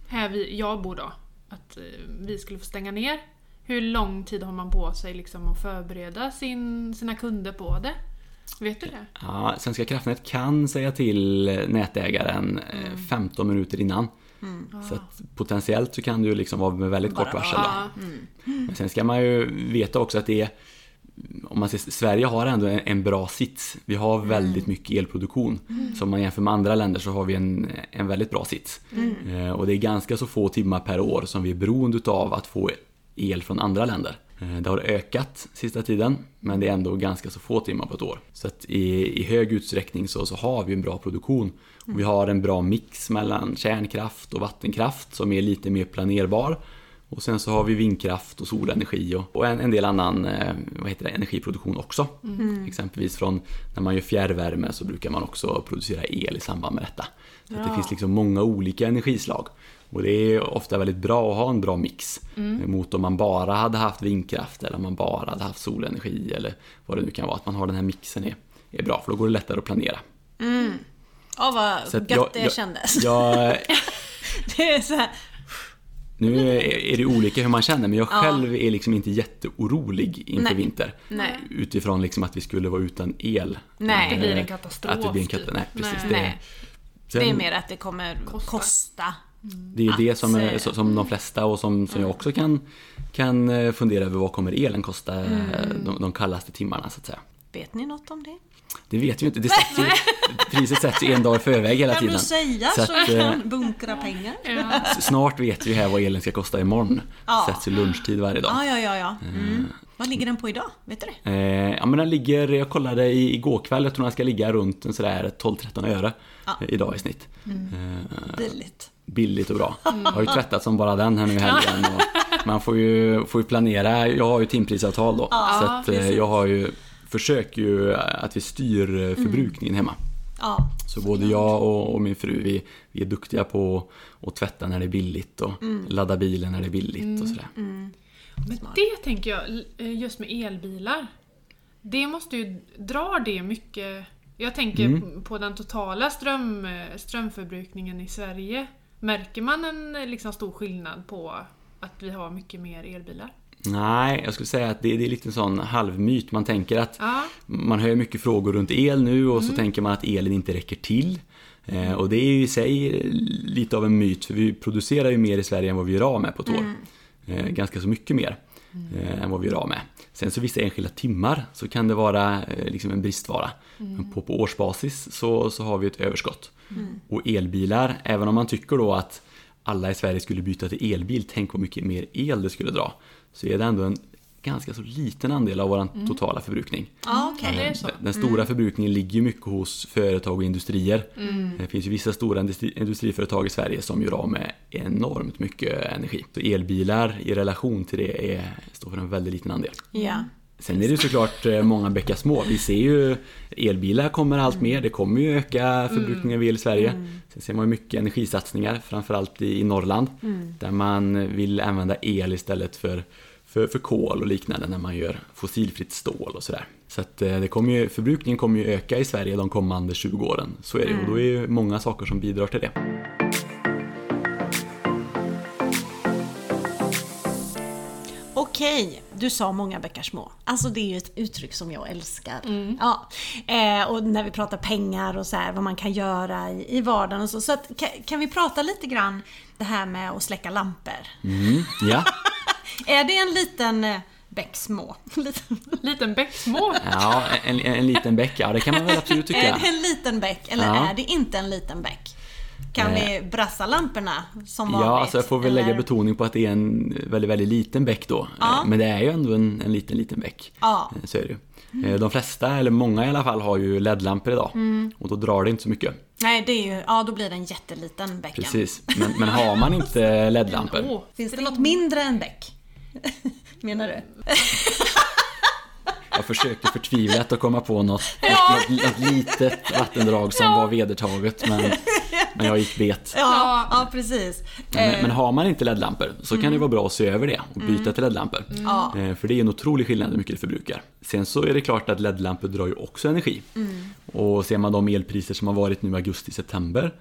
här vi, jag bor då, att vi skulle få stänga ner. Hur lång tid har man på sig liksom att förbereda sin, sina kunder på det? Vet du det? Ja, Svenska kraftnät kan säga till nätägaren eh, 15 minuter innan. Så att potentiellt så kan det ju liksom vara med väldigt kort Bara- varsel. Då. Ja. Men sen ska man ju veta också att det är om man ser, Sverige har ändå en, en bra sits. Vi har väldigt mycket elproduktion. Så om man jämför med andra länder så har vi en, en väldigt bra sits. Eh, och det är ganska så få timmar per år som vi är beroende av att få el från andra länder. Eh, Det har ökat sista tiden, men det är ändå ganska så få timmar på ett år. Så att i, i hög utsträckning så, så har vi en bra produktion. Och vi har en bra mix mellan kärnkraft och vattenkraft som är lite mer planerbar. Och sen så har vi vindkraft och solenergi och, och en, en del annan eh, vad heter det, energiproduktion också. Exempelvis från när man gör fjärrvärme så brukar man också producera el i samband med detta. Så att det Ja. finns liksom många olika energislag. Och det är ofta väldigt bra att ha en bra mix mot om man bara hade haft vindkraft eller om man bara hade haft solenergi eller vad det nu kan vara. Att man har den här mixen är, är bra för då går det lättare att planera. Ja, vad Så att gött jag- det jag- kändes. Jag, Det är så här, nu är det olika hur man känner men jag Ja. själv är liksom inte jätteorolig inför Nej. vinter. nej, Utifrån liksom att vi skulle vara utan el. Nej. Det blir en Eh, katastrof. Att det blir en katastrof. Nej, precis. Nej. Det, sen, Det är mer att det kommer Kosta. kosta. Det är det som, är, eh, som de flesta och som, som jag också kan, kan eh, fundera över vad kommer elen kosta eh, Mm. de, de kallaste timmarna så att säga. Vet ni något om det? Det vet vi ju inte. Det sätts ju, priset sätts ju en dag i förväg hela Kan tiden. du säga Så så, att, eh, kan bunkra pengar? Ja. Snart vet vi här vad elen ska kosta imorgon. Ja. Sätts ju lunchtid varje dag. Ja, ja, ja. ja. Mm. Vad ligger den på idag? Vet du det? Eh, ja men den ligger, jag kollade i, igår kväll, jag tror den ska ligga runt en sådär 12-13 öre Ja. eh, idag i snitt. Eh, Billigt. Billigt och bra. Jag har ju tvättat som bara den här nu i helgen. Och man får ju, får ju planera, jag har ju timprisavtal då. Ja, så att eh, precis. jag har ju, försöker ju att vi styr eh, förbrukningen hemma. Ja. Så både jag och, och min fru, vi, vi är duktiga på att tvätta när det är billigt och ladda bilen när det är billigt och sådär. Men det tänker jag, eh, just med elbilar. Det måste ju dra det mycket. Jag tänker Mm. på den totala ström, strömförbrukningen i Sverige. Märker man en eh, liksom stor skillnad på att vi har mycket mer elbilar? Nej, jag skulle säga att det, det är lite en sån halvmyt. Man tänker att Ja, man hör mycket frågor runt el nu och så tänker man att elen inte räcker till. Eh, och det är ju i sig lite av en myt för vi producerar ju mer i Sverige än vad vi gör av med på ett år. Eh, ganska så mycket mer eh, än vad vi gör av med. Sen så vissa enskilda timmar så kan det vara eh, liksom en bristvara. Men på, på årsbasis så, så har vi ett överskott. Och elbilar, även om man tycker då att alla i Sverige skulle byta till elbil, tänk vad mycket mer el det skulle dra. Så är det ändå en ganska så liten andel av vår totala förbrukning. Det är så. Den- Den stora förbrukningen ligger mycket hos företag och industrier. Det finns ju vissa stora industri- industriföretag i Sverige som gör av med enormt mycket energi. Så elbilar i relation till det är, står för en väldigt liten andel. Ja. Sen är det såklart eh, många bäckar små. Vi ser ju elbilar kommer allt mer. Det kommer ju öka förbrukningen av el i Sverige. Sen ser man ju mycket energisatsningar, framförallt i Norrland. Där man vill använda el istället för, för, för kol och liknande när man gör fossilfritt stål och sådär. Så att eh, det kommer ju, förbrukningen kommer ju öka i Sverige de kommande 20 åren. Så är det. Och då är ju många saker som bidrar till det. Okej, du sa många bäckar små. Alltså det är ju ett uttryck som jag älskar. Ja. Eh, och när vi pratar pengar och så här, vad man kan göra i, i vardagen och så. Så att, kan, kan vi prata lite grann det här med att släcka lampor? Mm, ja. Är det en liten eh, bäck små? Liten- liten bäcksmå. ja, en, en liten bäck, ja det kan man väl absolut tycka. Är det en liten bäck eller Ja. är det inte en liten bäck? Kan vi brassa lamporna som vanligt? Ja, alltså jag får väl lägga betoning på att det är en väldigt, väldigt liten bäck då. Ja. Eh, Men det är ju ändå en, en liten, liten bäck. Ja. Eh, Så är det ju. De flesta, eller många i alla fall, har ju LED-lampor idag. Mm. Och då drar det inte så mycket. Nej, det är ju, ja då blir det en jätteliten bäcken. Precis. Men, men har man inte LED-lampor, Finns det något mindre än bäck? Menar du? jag försökte förtvivlat att komma på något, något, något litet vattendrag som var vedertaget, men, men jag gick bet. Ja, ja precis. Men, men har man inte LED-lampor så kan det vara bra att se över det och byta till LED-lampor. Ja. Eh, För det är en otrolig skillnad hur mycket det förbrukar. Sen så är det klart att LED-lampor drar ju också energi. Och ser man de elpriser som har varit nu i augusti-september,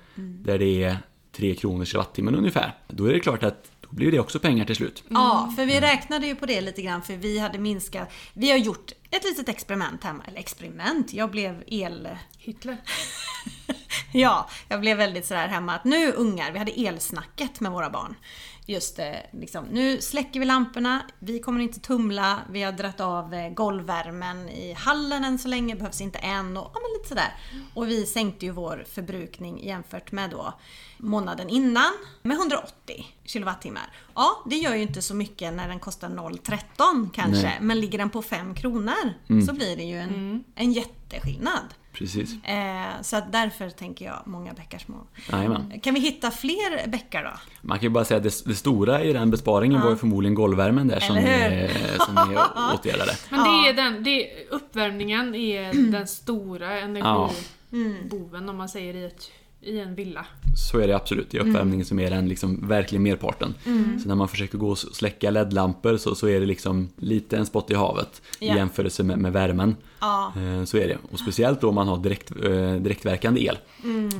där det är 3 kronor kilowattimmen ungefär, då är det klart att blir det också pengar till slut. Ja, för vi räknade ju på det lite grann för vi hade minskat. Vi har gjort ett litet experiment hemma. Eller experiment, jag blev el... Hitler. Ja, jag blev väldigt sådär hemma att nu ungar, vi hade elsnacket med våra barn. Just det, liksom, nu släcker vi lamporna, vi kommer inte tumla, vi har dratt av eh, golvvärmen i hallen än så länge, behövs inte än och ja, men lite sådär. Och vi sänkte ju vår förbrukning jämfört med då månaden innan med 180 kilowattimmar. Ja, det gör ju inte så mycket när den kostar 0,13 kanske, Nej. men ligger den på 5 kronor så blir det ju en, en jätteskillnad. Precis. Eh, så att därför tänker jag många bäckar små. Jajamän. Kan vi hitta fler bäckar då? Man kan ju bara säga att det, det stora i den besparingen var ju förmodligen golvvärmen där som Eller som ni åtgärdade. Men det är den, det, uppvärmningen är den stora energiboven om man säger i, ett, i en villa. Så är det absolut. Det är uppvärmningen som är den liksom verkligen merparten. Så när man försöker gå och släcka LED-lampor så, så är det liksom lite en spott i havet i Ja. jämförelse med, med värmen. Ja. Eh, Så är det. Och speciellt då om man har direkt, eh, direktverkande el.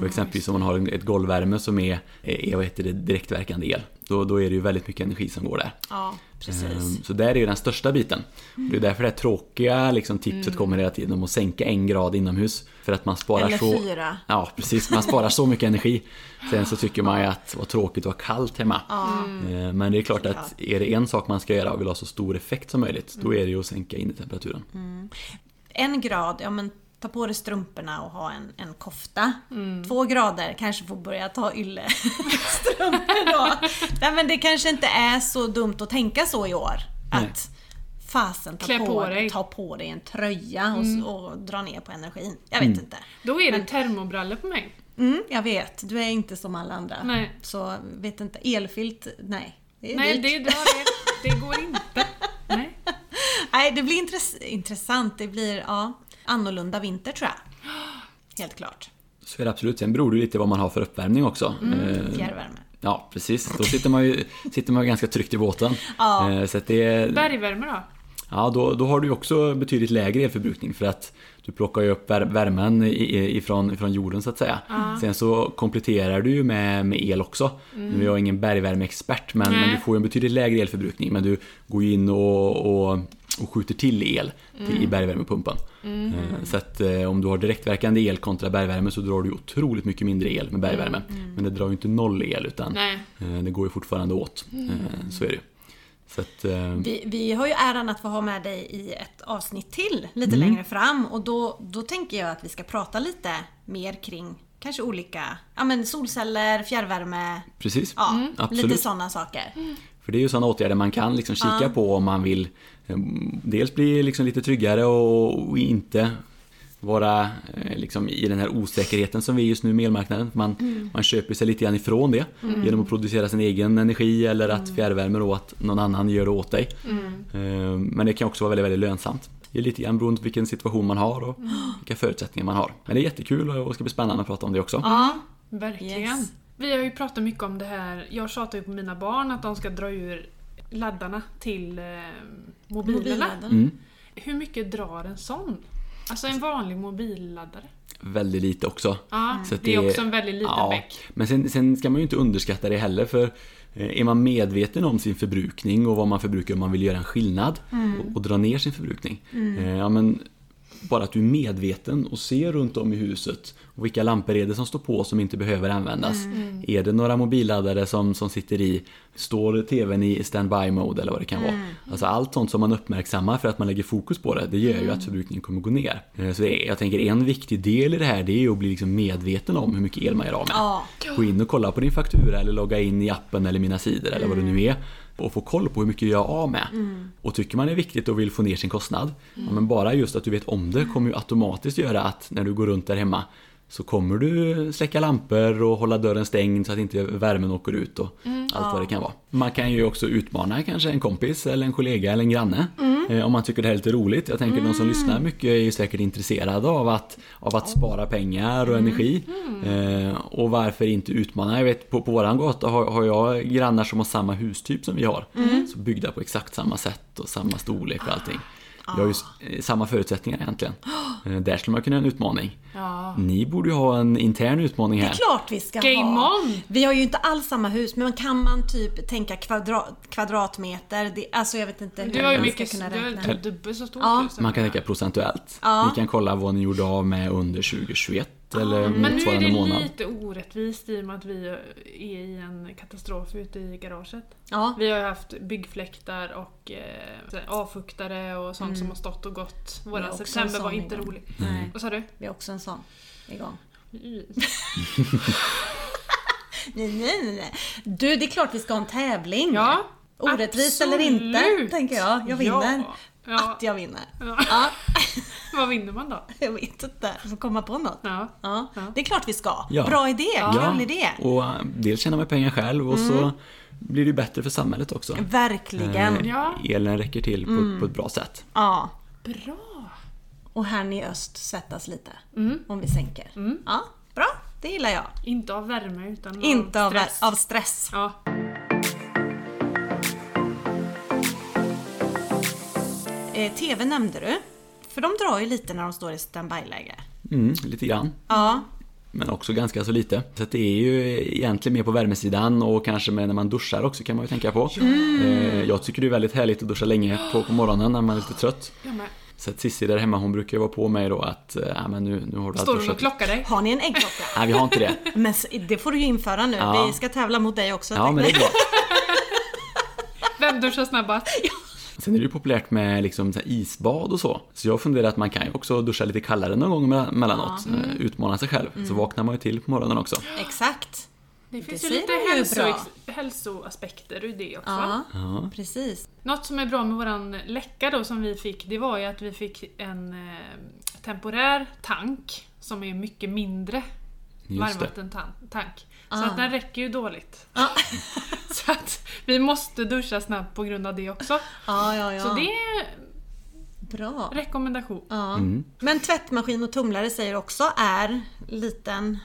och exempelvis om man har ett golvvärme som är, är vad heter det, direktverkande el. Då, då är det ju väldigt mycket energi som går där. Ja, precis. Ehm, Så där är ju den största biten. Det är därför det här tråkiga liksom, tipset kommer hela tiden om att sänka en grad inomhus. För att man sparar Eller så... fyra. Ja, precis. Man sparar så mycket energi. Sen så tycker man ju att vad tråkigt att ha kallt hemma. Ehm, Men det är klart att är det en sak man ska göra och vill ha så stor effekt som möjligt, då är det ju att sänka innetemperaturen. En grad, ja men ta på dig strumporna och ha en, en kofta. Två grader, kanske får börja ta yllestrumpor då. Nej men det kanske inte är så dumt att tänka så i år. Nej. Att fasen ta Klä på, på dig. ta på dig en tröja och, s- och dra ner på energin. Jag vet inte. Då är det termobrallor på mig. Mm, jag vet, du är inte som alla andra. Nej. Så vet inte, elfilt, nej. Det är Nej, det, det, det går inte. Nej. Det blir intress- intressant. Det blir ja, annorlunda vinter tror jag. Helt klart. Så är det absolut. Sen beror det lite vad man har för uppvärmning också. Ehm, Fjärrvärme. Ja, precis. Då sitter man ju sitter man ganska tryggt i båten. Ja. Ehm, Så att det, Bergvärme då? Ja, då, då har du också betydligt lägre elförbrukning för att du plockar ju upp vär- värmen ifrån, ifrån jorden så att säga. Sen så kompletterar du ju med, med el också. Nu är jag ingen bergvärmeexpert men, men du får ju en betydligt lägre elförbrukning. Men du går ju in och, och, och skjuter till el till, i bergvärmepumpen. Eh, Så att eh, om du har direktverkande el kontra bergvärme så drar du otroligt mycket mindre el med bergvärme. Men det drar ju inte noll el utan eh, det går ju fortfarande åt. Eh, Så är det att, eh, Vi, vi har ju äran att få ha med dig i ett avsnitt till lite Mm. längre fram och då, då tänker jag att vi ska prata lite mer kring kanske olika ja, men solceller, fjärrvärme, precis, ja, absolut. lite sådana saker. För det är ju sådana åtgärder man kan liksom kika på om man vill eh, dels bli liksom lite tryggare och inte vara eh, liksom i den här osäkerheten som vi är just nu med elmarknaden. Man, man köper sig lite grann ifrån det genom att producera sin egen energi eller att fjärrvärme då att någon annan gör det åt dig. Eh, Men det kan också vara väldigt, väldigt lönsamt. Det är lite grann beroende på vilken situation man har och vilka förutsättningar man har. Men det är jättekul och det ska bli spännande att prata om det också. Ja, Verkligen. Yes. Vi har ju pratat mycket om det här. Jag tjatar ju på mina barn att de ska dra ur laddarna till eh, mobilerna. mobilladdaren. Mm. Hur mycket drar en sån? Alltså en vanlig mobilladdare? Väldigt lite också. Så att det är också en väldigt liten ja, bäck. Men sen, sen ska man ju inte underskatta det heller för eh, är man medveten om sin förbrukning och vad man förbrukar om man vill göra en skillnad och, och dra ner sin förbrukning. Eh, Ja, men bara att du är medveten och ser runt om i huset och vilka lampor är det som står på som inte behöver användas. Är det några mobilladdare som, som sitter i? Står TVn i standby mode eller vad det kan vara? Alltså allt sånt som man uppmärksammar för att man lägger fokus på det, det gör ju att förbrukningen kommer gå ner. Eh, Så är, jag tänker en viktig del i det här det är att bli liksom medveten om hur mycket el man gör av med. Gå in och kolla på din faktura eller logga in i appen eller mina sidor eller vad det nu är. Och få koll på hur mycket jag är av med. Och tycker man det är viktigt och vill få ner sin kostnad. Ja, men bara just att du vet om det kommer ju automatiskt göra att när du går runt där hemma så kommer du släcka lampor och hålla dörren stängd så att inte värmen åker ut och allt vad det kan vara. Man kan ju också utmana kanske en kompis eller en kollega eller en granne eh, om man tycker det här är lite roligt. Jag tänker de som lyssnar mycket är ju säkert intresserade av att, av att spara pengar och energi. Eh, och varför inte utmana? Jag vet på, på våran gata har, har jag grannar som har samma hustyp som vi har. Så byggda på exakt samma sätt och samma storlek och allting. Vi har ju s- eh, samma förutsättningar egentligen. Eh, Där skulle man kunna ha en utmaning. Ja. Ni borde ju ha en intern utmaning Det här. är klart vi ska Game ha. on! Vi har ju inte alls samma hus, men kan man typ tänka kvadra kvadratmeter? Det, alltså jag vet inte hur Du har ju man mycket, ska kunna du har räkna. typ dubbelt så stort Ja. hus Man kan jag tänka procentuellt. Ja. Ni kan kolla vad ni gjorde av med under 2021 eller Men nu är motsvarande det månad. lite orättvist i och med att vi är i en katastrof ute i garaget. Ja. Vi har ju haft byggfläktar och eh, avfuktare och sånt som har stått och gått. En september var inte igång. rolig. Nej, Vad sa du? vi har också en sån igång. Nej, nej, nej. Du, det är klart vi ska ha en tävling. Ja, Orättvist eller inte, tänker jag. Jag vinner. Ja, ja. Att jag vinner. Ja. Ja, Vad vinner man då? jag vet inte. Jag får komma på något. Ja. Ja, Ja. det är klart vi ska. Ja. Bra idé, kul idé. Och eh, dels tjänar man pengar själv och så blir det bättre för samhället också. Verkligen. Eh, Ja. Elen räcker till på, på ett bra sätt. Ja. Bra! Och här i öst svettas lite. Om vi sänker. Ja, bra. Det gillar jag. Inte av värme utan Inte av av stress. av stress. Ja. Eh, TV nämnde du. För de drar ju lite när de står i standby-läge. Mm, lite grann. Ja. Men också ganska så lite. Så det är ju egentligen mer på värmesidan och kanske med när man duschar också kan man ju tänka på. Eh, Jag tycker det är väldigt härligt att duscha länge på, på morgonen när man är lite trött. Så att Cissi där hemma hon brukar ju vara på mig då att eh, ja, men nu, nu har du Står hon duschat. och klockar dig? Har ni en äggklocka? Nej vi har inte det. Men det får du ju införa nu. Ja. Vi ska tävla mot dig också. Ja men det är bra. Vem duschar snabbast? Sen är det ju populärt med liksom så här isbad och så. Så jag funderar att man kan ju också duscha lite kallare någon gång mellan- emellanåt. eh, Utmana sig själv. Så vaknar man ju till på morgonen också. Exakt. Det finns Det ju lite ser ju bra. hälso, hälsoaspekter i det också. Ja, Ja. precis. Något som är bra med våran läcka då som vi fick, det var ju att vi fick en eh, temporär tank som är mycket mindre Just varmvattentank. Så Ah. att den räcker ju dåligt. så att vi måste duscha snabbt på grund av det också. Ja, ja, ja. Så det är Bra. rekommendation. Mm. Men tvättmaskin och tumlare säger också är liten...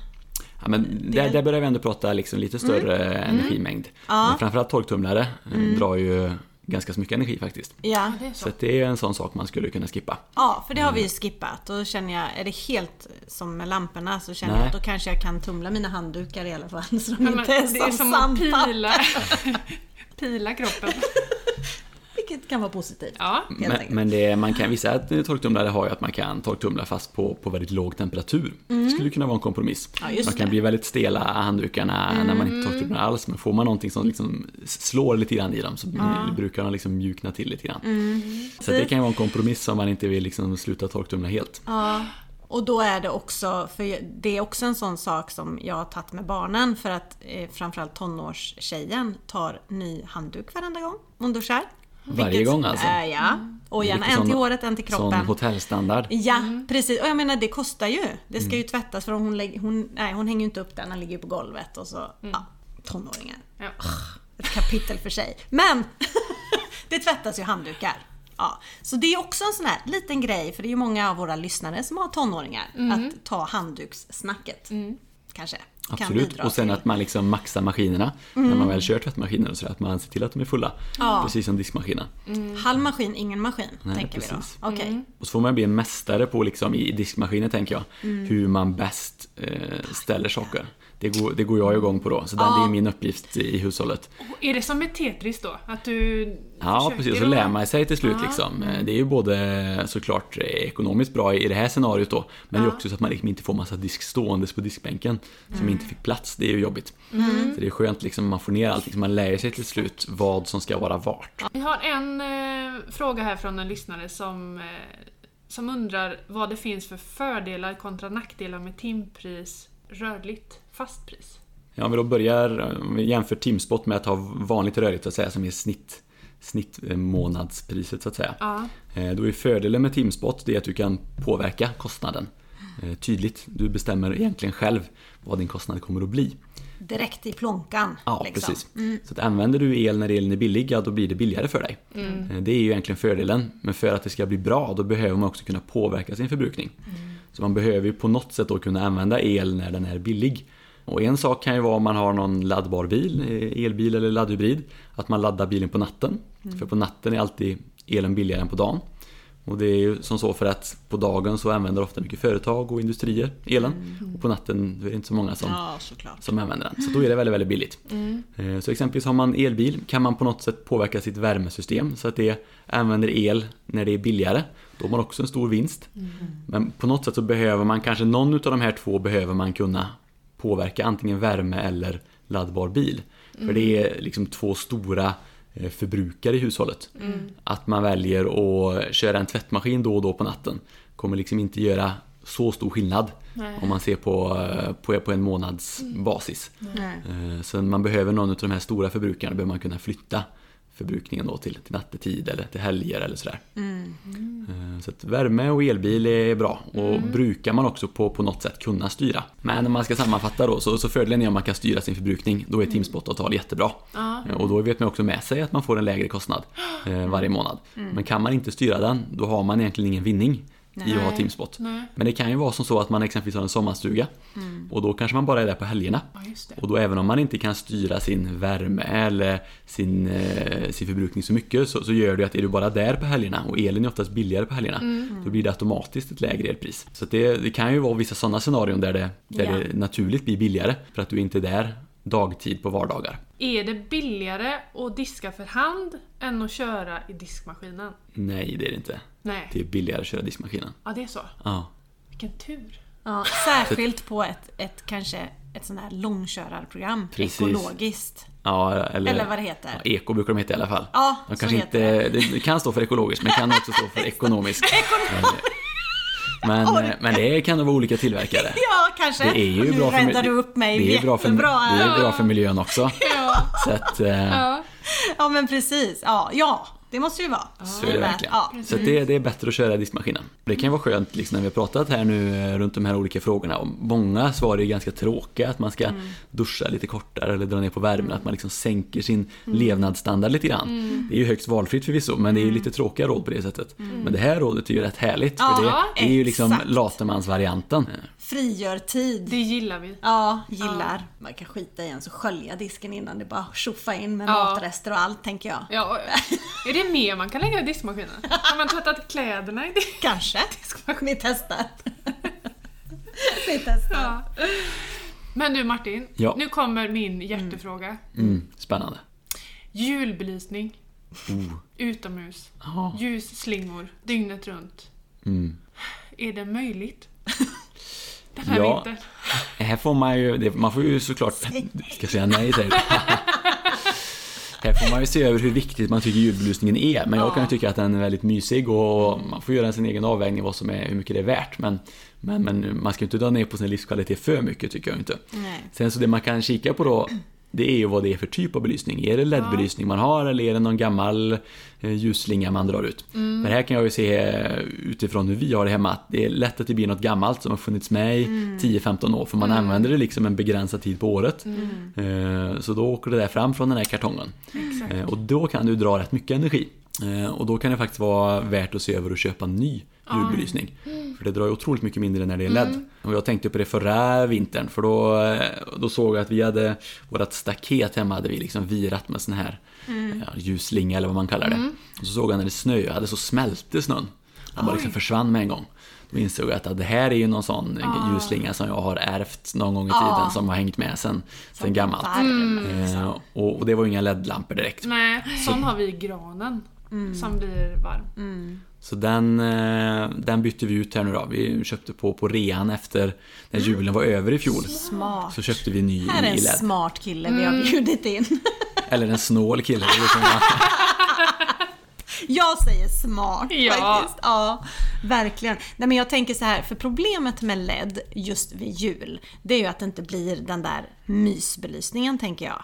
Ja, men där, där börjar vi ändå prata liksom lite större energimängd. Ja. Men framförallt torktumlare eh, drar ju ganska så mycket energi faktiskt. Ja. Det är Så så. det är en sån sak man skulle kunna skippa. ja, för det har vi ju skippat. Och då känner jag, är det helt som med lamporna så känner Nej. jag att då kanske jag kan tumla mina handdukar i alla fall. Så de Ja, inte är det är som som att pila, pila kroppen. Vilket kan vara positivt. Ja. Men, men det, man kan, vissa torktumlare har ju att man kan torktumla fast på, på väldigt låg temperatur. Det skulle kunna vara en kompromiss. Ja, De kan det. bli väldigt stela handdukarna när man inte torktumlar alls. Men får man någonting som liksom slår lite grann i dem så brukar de liksom mjukna till lite grann. Så det kan ju vara en kompromiss om man inte vill liksom sluta torktumla helt. Ja, och då är det också, för det är också en sån sak som jag har tagit med barnen för att eh, framförallt tonårstjejen tar ny handduk varenda gång hon duschar. Varje gång alltså? Äh, ja, och gärna en till sån- håret, en till Sån kroppen. hotellstandard. Ja, Mm. precis. Och jag menar det kostar ju. Det ska ju Mm. tvättas för hon, lägger, hon, nej, hon hänger ju inte upp den, den ligger ju på golvet och så, ja, tonåringar. Ja. Ett kapitel för sig. Men det tvättas ju handdukar. Ja, så det är också en sån här liten grej, för det är ju många av våra lyssnare som har tonåringar, att ta handdukssnacket. Kanske. Absolut, och sen till- att man liksom maxar maskinerna när man väl kör tvättmaskiner och så att man ser till att de är fulla. Ja. Precis som diskmaskinen. Halv maskin, ingen maskin, Nej, tänker precis. vi då. Okej. Och så får man bli en mästare på liksom i diskmaskinen tänker jag, hur man bäst eh, ställer saker. Det går, det går jag igång på då, så den, det är min uppgift i hushållet. Och Är det som med Tetris då? Att du Ja, precis. Så lär man sig till slut liksom. Eh, Det är ju både såklart eh, ekonomiskt bra i det här scenariot då, men det är också så att man liksom inte får massa disk ståendes på diskbänken som inte fick plats. Det är ju jobbigt. Så det är skönt liksom, man får ner allting, man lär sig till slut vad som ska vara vart. Vi har en eh, fråga här från en lyssnare som, eh, som undrar vad det finns för fördelar kontra nackdelar med timpris, rörligt, fastpris. Ja, om vi då börjar, om vi jämför Timspot med att ha vanligt rörligt så att säga, som är snitt, snitt eh, månadspriset så att säga. Ja. Eh, Då är fördelen med Timspot det är att du kan påverka kostnaden eh, tydligt. Du bestämmer egentligen själv vad din kostnad kommer att bli. Direkt i plånkan. Ja, liksom. precis. Så att använder du el när elen är billig, ja då blir det billigare för dig. Eh, Det är ju egentligen fördelen. Men för att det ska bli bra, då behöver man också kunna påverka sin förbrukning. Så man behöver ju på något sätt då kunna använda el när den är billig. Och en sak kan ju vara om man har någon laddbar bil, eh, elbil eller laddhybrid, att man laddar bilen på natten. För på natten är alltid elen billigare än på dagen. Och det är ju som så för att på dagen så använder ofta mycket företag och industrier elen. Och på natten är det inte så många som, Ja, som använder den. Så då är det väldigt, väldigt billigt. Eh, Så exempelvis har man elbil kan man på något sätt påverka sitt värmesystem så att det använder el när det är billigare. Då har man också en stor vinst. Men på något sätt så behöver man kanske någon av de här två behöver man kunna påverka antingen värme eller laddbar bil. För det är liksom två stora eh, förbrukare i hushållet. Att man väljer att köra en tvättmaskin då och då på natten kommer liksom inte göra så stor skillnad Nej. om man ser på, eh, på, på en månads basis. Nej. Eh, Så man behöver någon av de här stora förbrukarna behöver man kunna flytta förbrukningen då till, till nattetid eller till helger eller sådär. Eh, Så värme och elbil är bra och brukar man också på, på något sätt kunna styra. Men om man ska sammanfatta då så, så fördelen är om man kan styra sin förbrukning. Då är Teamspot-avtal jättebra. Ja. Eh, Och då vet man också med sig att man får en lägre kostnad eh, varje månad. Men kan man inte styra den, då har man egentligen ingen vinning i att ha Nej. Teamspot. Nej. Men det kan ju vara som så att man exempelvis har en sommarstuga och då kanske man bara är där på helgerna. Ja. Och då även om man inte kan styra sin värme eller sin, eh, sin förbrukning så mycket så, så gör det att är du bara där på helgerna och elen är oftast billigare på helgerna då blir det automatiskt ett lägre elpris. Så det, det kan ju vara vissa sådana scenarion där, det, där Ja. det naturligt blir billigare för att du inte är där dagtid på vardagar. Är det billigare att diska för hand än att köra i diskmaskinen? Nej, det är det inte. Nej. Det är billigare att köra diskmaskinen. Ja, det är så. Ja. Vilken tur. Ja, särskilt på ett, ett kanske ett sånt här långkörarprogram. Precis. Ekologiskt. Ja, eller, Eller vad det heter. Ja, eko brukar de heta i alla fall. Ja, de så kanske heter inte, det. kan stå för ekologiskt men kan också stå för ekonomisk. Eh, Men, eh, men det kan nog vara olika tillverkare. Ja, kanske. Det är ju nu bra räddar du upp mig det är bra för, jättebra det är bra för miljön också. Ja. Så att, eh, ja. Ja, men precis. Ja, ja det måste ju vara. så är det verkligen. Ja. Så det, det är bättre att köra diskmaskinen. Det kan ju vara skönt liksom, när vi har pratat här nu eh, runt de här olika frågorna. Och många svar är ganska tråkiga. Att man ska Mm. duscha lite kortare eller dra ner på värmen. Att man liksom sänker sin levnadsstandard lite grann. Mm. Det är ju högst valfritt förvisso men det är ju lite tråkiga råd på det sättet. Men det här rådet är ju rätt härligt. För Mm. Ja, det, det är ju liksom exakt. latemansvarianten. Frigör tid. Det gillar vi. Ja, gillar. Man kan skita i en så skölja disken innan det bara tjoffa in med Ja. matrester och allt tänker jag. Ja, är det mer man kan lägga i diskmaskinen? Har man tvättat kläderna i disk? Kanske. Vi testar. Vi testar. Ja. Men du Martin, Ja. nu kommer min hjärtefråga. Mm, spännande. Julbelysning, Oh. utomhus, Ja. ljusslingor dygnet runt. Mm. Är det möjligt? Den här Ja. vintern. Här får man ju, man får ju såklart, ska säga nej du. Här får man ju se över hur viktigt man tycker julbelysningen är. Men jag kan ju tycka att den är väldigt mysig och man får göra sin egen avvägning vad som är, hur mycket det är värt. Men, men, men man ska ju inte dra ner på sin livskvalitet för mycket tycker jag inte. Nej. Sen så det man kan kika på då det är ju vad det är för typ av belysning. Är det LED-belysning man har eller är det någon gammal eh, ljusslinga man drar ut? Mm. Men här kan jag ju se eh, utifrån hur vi har det hemma att det är lätt att det blir något gammalt som har funnits med i Mm. 10-15 år för man använder det liksom en begränsad tid på året. Mm. Eh, Så då åker det där fram från den här kartongen. Och då kan du dra rätt mycket energi. Och då kan det faktiskt vara värt att se över och köpa ny julbelysning. För det drar ju otroligt mycket mindre när det är LED. Och jag tänkte på det förra vintern för då, eh, då såg jag att vi hade vårt staket hemma hade vi liksom virat med sån här ja, ljusslinga eller vad man kallar det. Och så såg jag när det snöade så smälte snön. Den bara liksom försvann med en gång. Då insåg jag att det här är ju någon sån ljusslinga som jag har ärvt någon gång i tiden som har hängt med sen, sen gammalt. Varm. Eh, och, och det var ju inga LED-lampor direkt. Nej, sån har vi i granen. Som blir varm. Så den, eh, den bytte vi ut här nu då. Vi köpte på, på rean efter när julen var över i fjol. Smart. Så köpte vi ny Här är en LED. smart kille vi har bjudit in. Eller en snål kille. liksom- Jag säger smart Ja. faktiskt. Ja, verkligen. Nej, men jag tänker så här, för problemet med LED just vid jul, det är ju att det inte blir den där mysbelysningen tänker jag.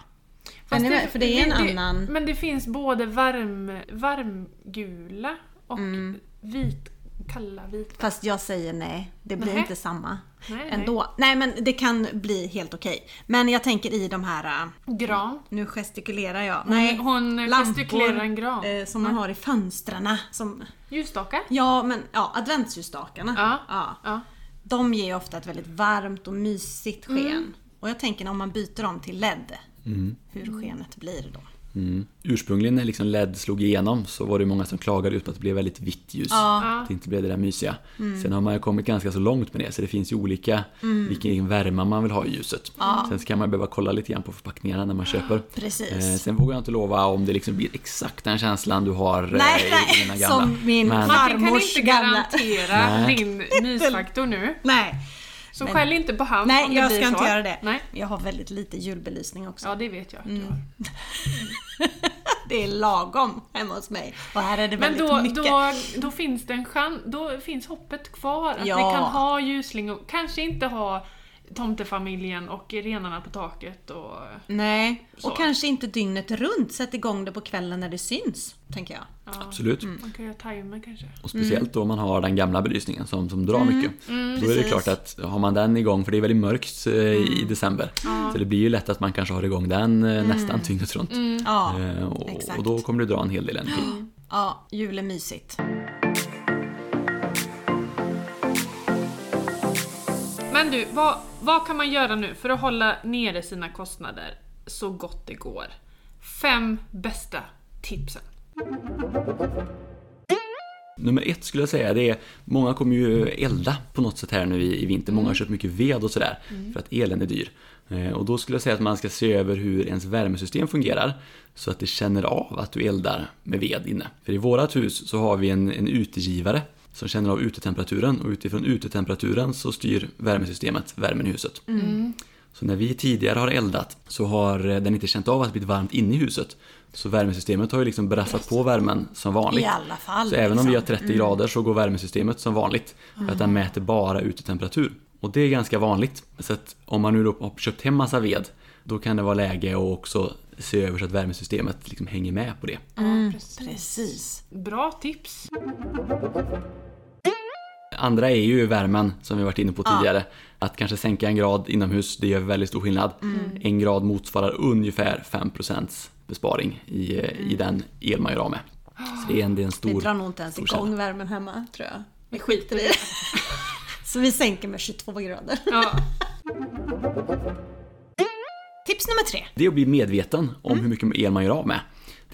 Fast med, för det är en det, annan... Men det finns både varm, varmgula och Mm. vit, kalla vita. Fast jag säger nej, det blir Nej. inte samma Nej, ändå. Nej. men det kan bli helt okej. Men jag tänker i de här, äh, Gran. nu gestikulerar jag, nej, hon gestikulerar en gran. eh, som man har i fönstren. Som, Ljusstakar. ja men ja, adventsljusstakarna. Ja. Ja. Ja. De ger ju ofta ett väldigt varmt och mysigt sken. Mm. Och jag tänker om man byter dem till LED, Mm. hur skenet blir då. Mm. Ursprungligen när liksom LED slog igenom så var det många som klagade ut på att det blev väldigt vitt ljus. Ja. Att det inte blev det där mysiga. Mm. Sen har man ju kommit ganska så långt med det så det finns ju olika vilken värme man vill ha i ljuset. Sen så kan man behöva kolla lite grann på förpackningarna när man köper. Precis. Eh, sen vågar jag inte lova om det liksom blir exakt den känslan du har eh, Nej, i nej, dina gamla. som min Men, far- Martin kan Farmors inte gamla- garantera Nej. din mysfaktor nu. Nej, Så skäll inte på han nej om det jag blir ska så. inte göra det. Nej. Jag har väldigt lite julbelysning också. Ja, det vet jag att du har. Det är lagom hemma hos mig. Och här är det Men väldigt då, mycket. då, då finns det en chans, då finns hoppet kvar. Att Ja. ni kan ha ljusling och kanske inte ha tomtefamiljen och renarna på taket och... Nej, Så. och kanske inte dygnet runt. Sätt igång det på kvällen när det syns, tänker jag. Ja, absolut. man kan göra timer kanske. Och speciellt då om man har den gamla belysningen som, som drar mycket. då är det precis. klart att har man den igång, för det är väldigt mörkt eh, i december. Så det blir ju lätt att man kanske har igång den eh, nästan dygnet runt. Ja, Eh, och, exakt. och då kommer det dra en hel del energi. ja jul är mysigt. Men du, vad, vad kan man göra nu för att hålla nere sina kostnader så gott det går? Fem bästa tipsen. Nummer ett skulle jag säga, det är många kommer ju elda på något sätt här nu i, i vinter. Många har köpt mycket ved och sådär för att elen är dyr. Eh, och då skulle jag säga att man ska se över hur ens värmesystem fungerar så att det känner av att du eldar med ved inne. För i vårat hus så har vi en, en utegivare som känner av utetemperaturen och utifrån utetemperaturen så styr värmesystemet värmen i huset. Så när vi tidigare har eldat så har eh, den inte känt av att det blivit varmt inne i huset. Så värmesystemet har ju liksom brassat på värmen som vanligt. I alla fall, Så även om vi har liksom. 30 grader så går värmesystemet som vanligt. För att den mäter bara utetemperatur. Och det är ganska vanligt. Så att om man nu då har köpt hem massa ved då kan det vara läge att också se över så att värmesystemet liksom hänger med på det. Precis. Precis. Bra tips. Andra är ju värmen som vi varit inne på tidigare. Att kanske sänka en grad inomhus, det gör väldigt stor skillnad. En grad motsvarar ungefär 5% besparing i, i den el man gör av med. Så det är en, det är en Vi stor... drar nog inte ens igång värmen hemma, tror jag. Vi skiter i det. Så vi sänker med 22 grader. Ja. Tips nummer tre. Det är att bli medveten om Mm. hur mycket el man gör av med.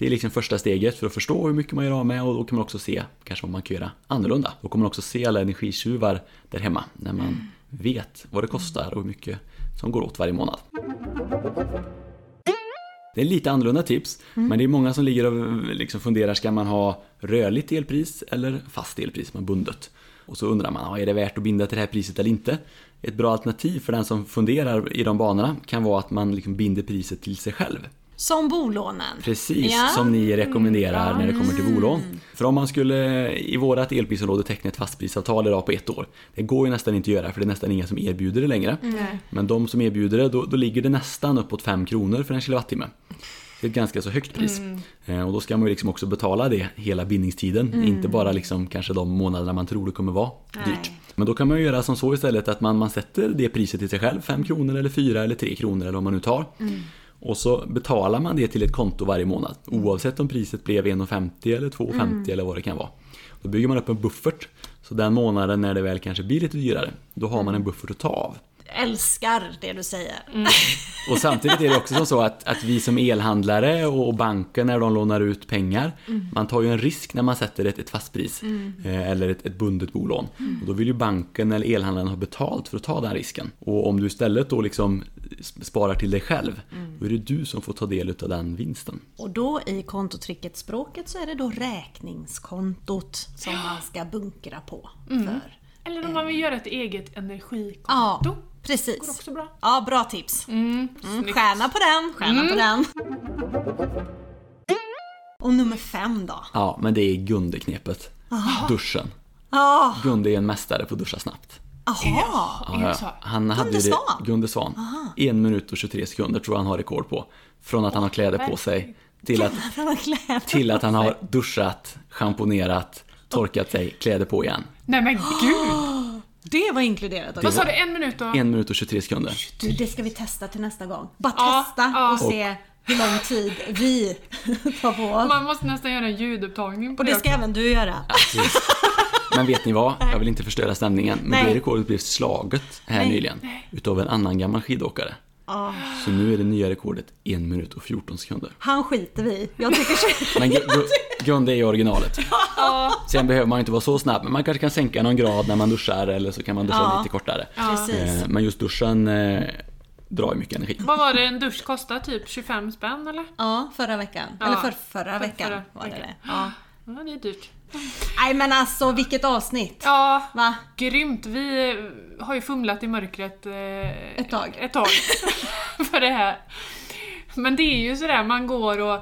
Det är liksom första steget för att förstå hur mycket man gör av med och då kan man också se kanske vad man kan göra annorlunda. Då kommer man också se alla energitjuvar där hemma när man Mm. vet vad det kostar och hur mycket som går åt varje månad. Det är lite annorlunda tips, Mm. men det är många som ligger och liksom funderar, ska man ha rörligt elpris eller fast elpris, man bundet? Och så undrar man, är det värt att binda till det här priset eller inte? Ett bra alternativ för den som funderar i de banorna kan vara att man liksom binder priset till sig själv. Som bolånen. Precis, Ja. som ni rekommenderar när det kommer till bolån. För om man skulle i vårat elprisområde teckna ett fastprisavtal idag på ett år. Det går ju nästan inte att göra för det är nästan inga som erbjuder det längre. Men de som erbjuder det, då, då ligger det nästan uppåt 5 kronor för en kilowattimme. Det är ett ganska så högt pris. Eh, Och då ska man ju liksom också betala det hela bindningstiden. Inte bara liksom kanske de månaderna man tror det kommer vara dyrt. Men då kan man ju göra som så istället att man, man sätter det priset till sig själv. 5 kronor eller 4 eller 3 kronor eller vad man nu tar. Och så betalar man det till ett konto varje månad. Oavsett om priset blev 1,50 eller 2,50 eller vad det kan vara. Då bygger man upp en buffert. Så den månaden när det väl kanske blir lite dyrare, då har man en buffert att ta av. Älskar det du säger. Och samtidigt är det också som så att, att vi som elhandlare och banken när de lånar ut pengar, man tar ju en risk när man sätter ett, ett fastpris eh, eller ett, ett bundet bolån. Och då vill ju banken eller elhandlaren ha betalt för att ta den risken. Och om du istället då liksom sparar till dig själv, då är det du som får ta del av den vinsten. Och då i kontotricket språket så är det då räkningskontot som man ska bunkra på. För. Eller om man vill göra ett eget energikonto. Ja, Går precis. också bra. Ja, bra tips. Mm, Mm, stjärna på den, stjärna på den. Och nummer fem då? Ja, men det är Gunde-knepet. Duschen. Ja, Gunde är en mästare på att duscha snabbt. jaha. Så? Han hade Gunde det, Svan? Gunde Svan. En minut och 23 sekunder tror jag han har rekord på. Från att han har kläder på sig till att, till att han har duschat, schamponerat, torkat sig, kläder på igen. Nej men gud! Det var inkluderat också. Vad sa du, en minut och... En minut och 23 sekunder. Du, det ska vi testa till nästa gång. Bara Ja, testa ja. och se hur lång tid vi tar på oss. Man måste nästan göra en ljudupptagning på Och det ska också. även du göra. Men vet ni vad? Jag vill inte förstöra stämningen. Men Nej. det rekordet blev slaget här Nej. nyligen. Utav en annan gammal skidåkare. Ah. Så nu är det nya rekordet 1 minut och 14 sekunder. Han skiter vi. Jag tycker så. Men Gu- Gu- Gunde är ju originalet. Sen behöver man inte vara så snabb, men man kanske kan sänka någon grad när man duschar eller så kan man duscha Ja. lite kortare. Precis. Eh, Men just duschen eh, drar ju mycket energi. Vad var det en dusch kostade? Typ 25 spänn eller? Ja, förra veckan. Ja. Eller för, förra För- veckan förra var det veckan. det. Ja. Ja, det är dyrt. Nej men alltså vilket avsnitt. Ja, Va? grymt. Vi eh, har ju fumlat i mörkret eh, Ett tag. Ett tag. för det här. Men det är ju sådär, man går och... eh,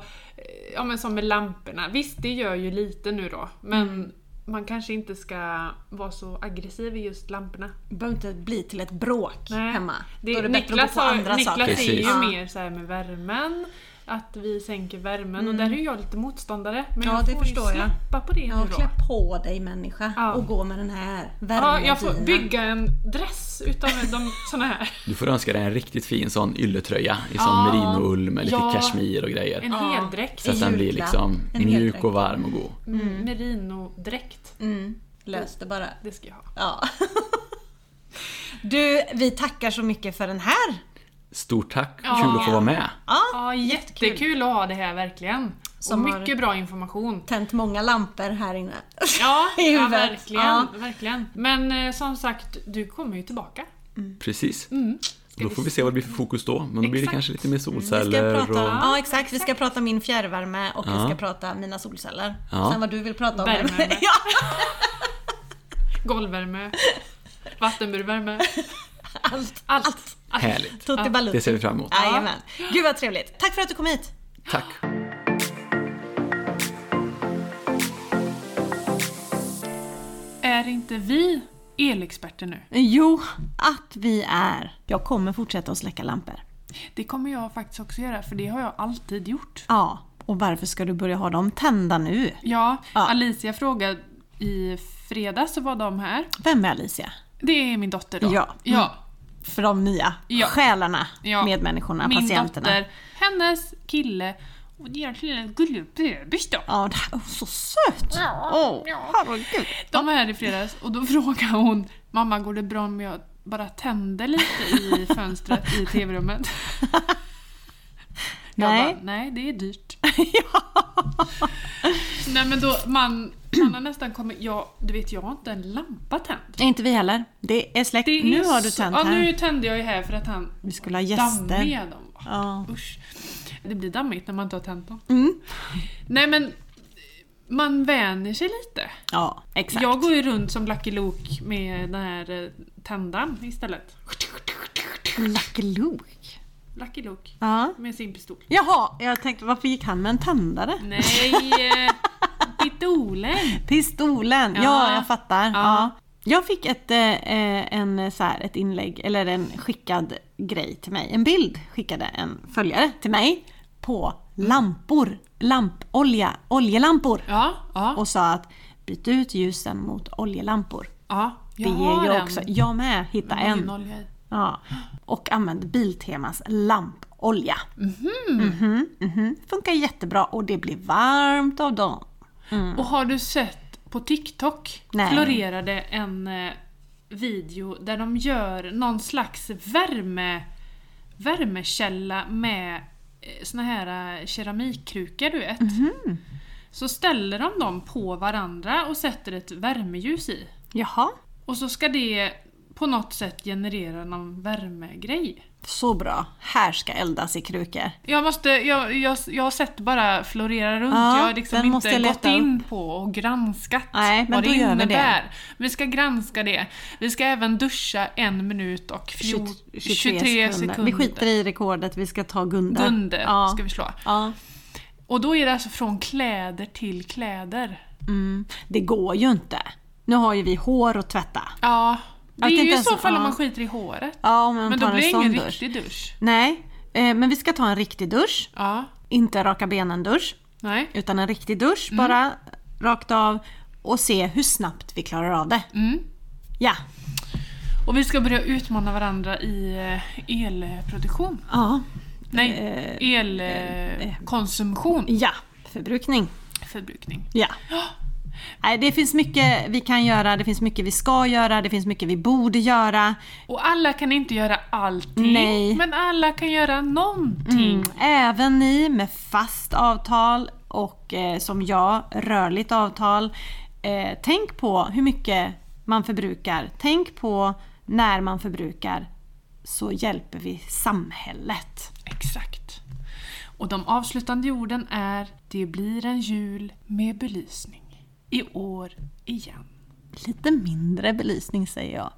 Ja men som med lamporna. Visst, det gör ju lite nu då. Men Mm. man kanske inte ska vara så aggressiv i just lamporna. Det behöver inte bli till ett bråk Nej. hemma. Det, Då är det bättre Niklas att gå på har, andra Niklas saker. är Precis. ju Ja. mer så här med värmen. Att vi sänker värmen och där är jag lite motståndare. Men Mm. Ja, jag det får förstår ju jag. släppa på det Ja, nu då. klä på dig människa Ja. och gå med den här Ja, värmen. jag får bygga en dress utav de såna här. Du får önska dig en riktigt fin sån ylletröja i sån Ja. merinoull med lite Ja. kashmir och grejer. En Ja. heldräkt. Så att den blir liksom En mjuk heldräkt. och varm och god. Mm. Merinodräkt. Mm, lös det bara. Det ska jag ha. Ja. Du, vi tackar så mycket för den här. Stort tack, Ja. kul att få vara med. Ja, Ja, jättekul att ha det här verkligen. Som och mycket bra information. tänt många lampor här inne. Ja, ja verkligen, Ja. verkligen. Men eh, som sagt, du kommer ju tillbaka. Precis. Mm. Då får vi se vad det blir för fokus då. Men då blir det Exakt. kanske lite mer Vi ska solceller prata, och... ja exakt, vi ska prata min fjärrvärme och vi Ja. ska prata mina solceller. Ja. Sen vad du vill prata om. Värmevärme. ja, Golvvärme, vattenburvärme, allt. allt. allt. Härligt. Tutti Ja. balutti. Det ser vi fram emot. Jajamän. Gud vad trevligt. Tack för att du kom hit. Tack. Är inte vi elexperter nu? Jo, att vi är. Jag kommer fortsätta att släcka lampor. Det kommer jag faktiskt också göra, för det har jag alltid gjort. Ja, och varför ska du börja ha dem tända nu? Ja, Ja. Alicia frågade i fredags så var de här. Vem är Alicia? Det är min dotter då. Ja. ja. För de nya Ja. själarna, Ja. medmänniskorna, Min patienterna. dotter, hennes kille och deras lilla gulliga bebis då. Ja, det här, oh, så söt! Åh, herregud. De var här i fredags och då frågade hon Mamma går det bra om jag bara tänder lite i fönstret i tv-rummet? Nej. Bara, Nej, det är dyrt. Nej men då, man, man har nästan kommit... Ja, du vet jag har inte en lampa tänd. Inte vi heller. Det är släckt. Det är nu har du så- tänt Ja, här. nu tände jag ju här för att han Vi skulle ha gäster. dem. Ja. Usch. Det blir dammigt när man inte har tänt dem. Mm. Nej men, man vänjer sig lite. ja, exakt. Jag går ju runt som Lucky Luke med den här eh, tändaren istället. Lucky Luke. Lucky Luke Ja. med sin pistol. Jaha, jag tänkte varför gick han med en tändare? Nej, eh, pistolen. Pistolen, ja, Ja. jag fattar. Ja. Ja. Jag fick ett, eh, en, eh, så här, ett inlägg, eller en skickad grej till mig. En bild skickade en följare till mig på lampor, lampolja, oljelampor. Ja, ja, Och sa att byt ut ljusen mot oljelampor. ja. Det Jag ger har jag en. också. Jag med, hitta en. Ja. Och använd Biltemas lampolja. Mhm, mhm. Funkar jättebra och det blir varmt av dem. Och har du sett på TikTok Nej. florerade en eh, video där de gör någon slags värme, värmekälla med eh, såna här eh, keramikkrukor du vet. Mhm. Så ställer de dem på varandra och sätter ett värmeljus i. Jaha, Och så ska det på något sätt generera någon värmegrej. så bra. Här ska eldas i krukor. Jag, måste, jag, jag, jag har sett bara florera runt, Ja, jag har liksom inte gått leta in på och granskat Nej, men vad det gör vi det. innebär. Vi ska granska det. Vi ska även duscha en minut och fjol, 23, sekunder. Vi skiter i rekordet, vi ska ta Gunde. Gunde Ja. ska vi slå. Ja. Och då är det alltså från kläder till kläder. Mm. Det går ju inte. Nu har ju vi hår att tvätta. Ja, det är ju i så fall om man skiter i håret. Ja, om man Men tar då blir det ingen dusch. riktig dusch. Nej, eh, men vi ska ta en riktig dusch. Ja, Inte raka benen-dusch. nej. Utan en riktig dusch, bara rakt av. Och se hur snabbt vi klarar av det. Mm. Ja. Och vi ska börja utmana varandra i eh, elproduktion. Ja. Nej, Eh, elkonsumtion. Ja. Förbrukning. Förbrukning. Ja. Nej, det finns mycket vi kan göra, det finns mycket vi ska göra, det finns mycket vi borde göra. Och alla kan inte göra allting, Nej. men alla kan göra någonting. Mm. Även ni med fast avtal och eh, som jag, rörligt avtal. Eh, tänk på hur mycket man förbrukar. Tänk på när man förbrukar så hjälper vi samhället. Exakt. Och de avslutande orden är Det blir en jul med belysning. I år igen. Lite mindre belysning säger jag.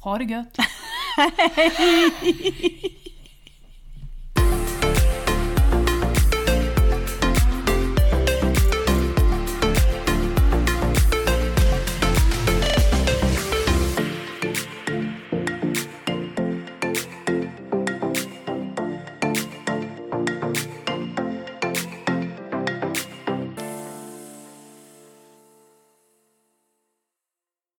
Ha det gött!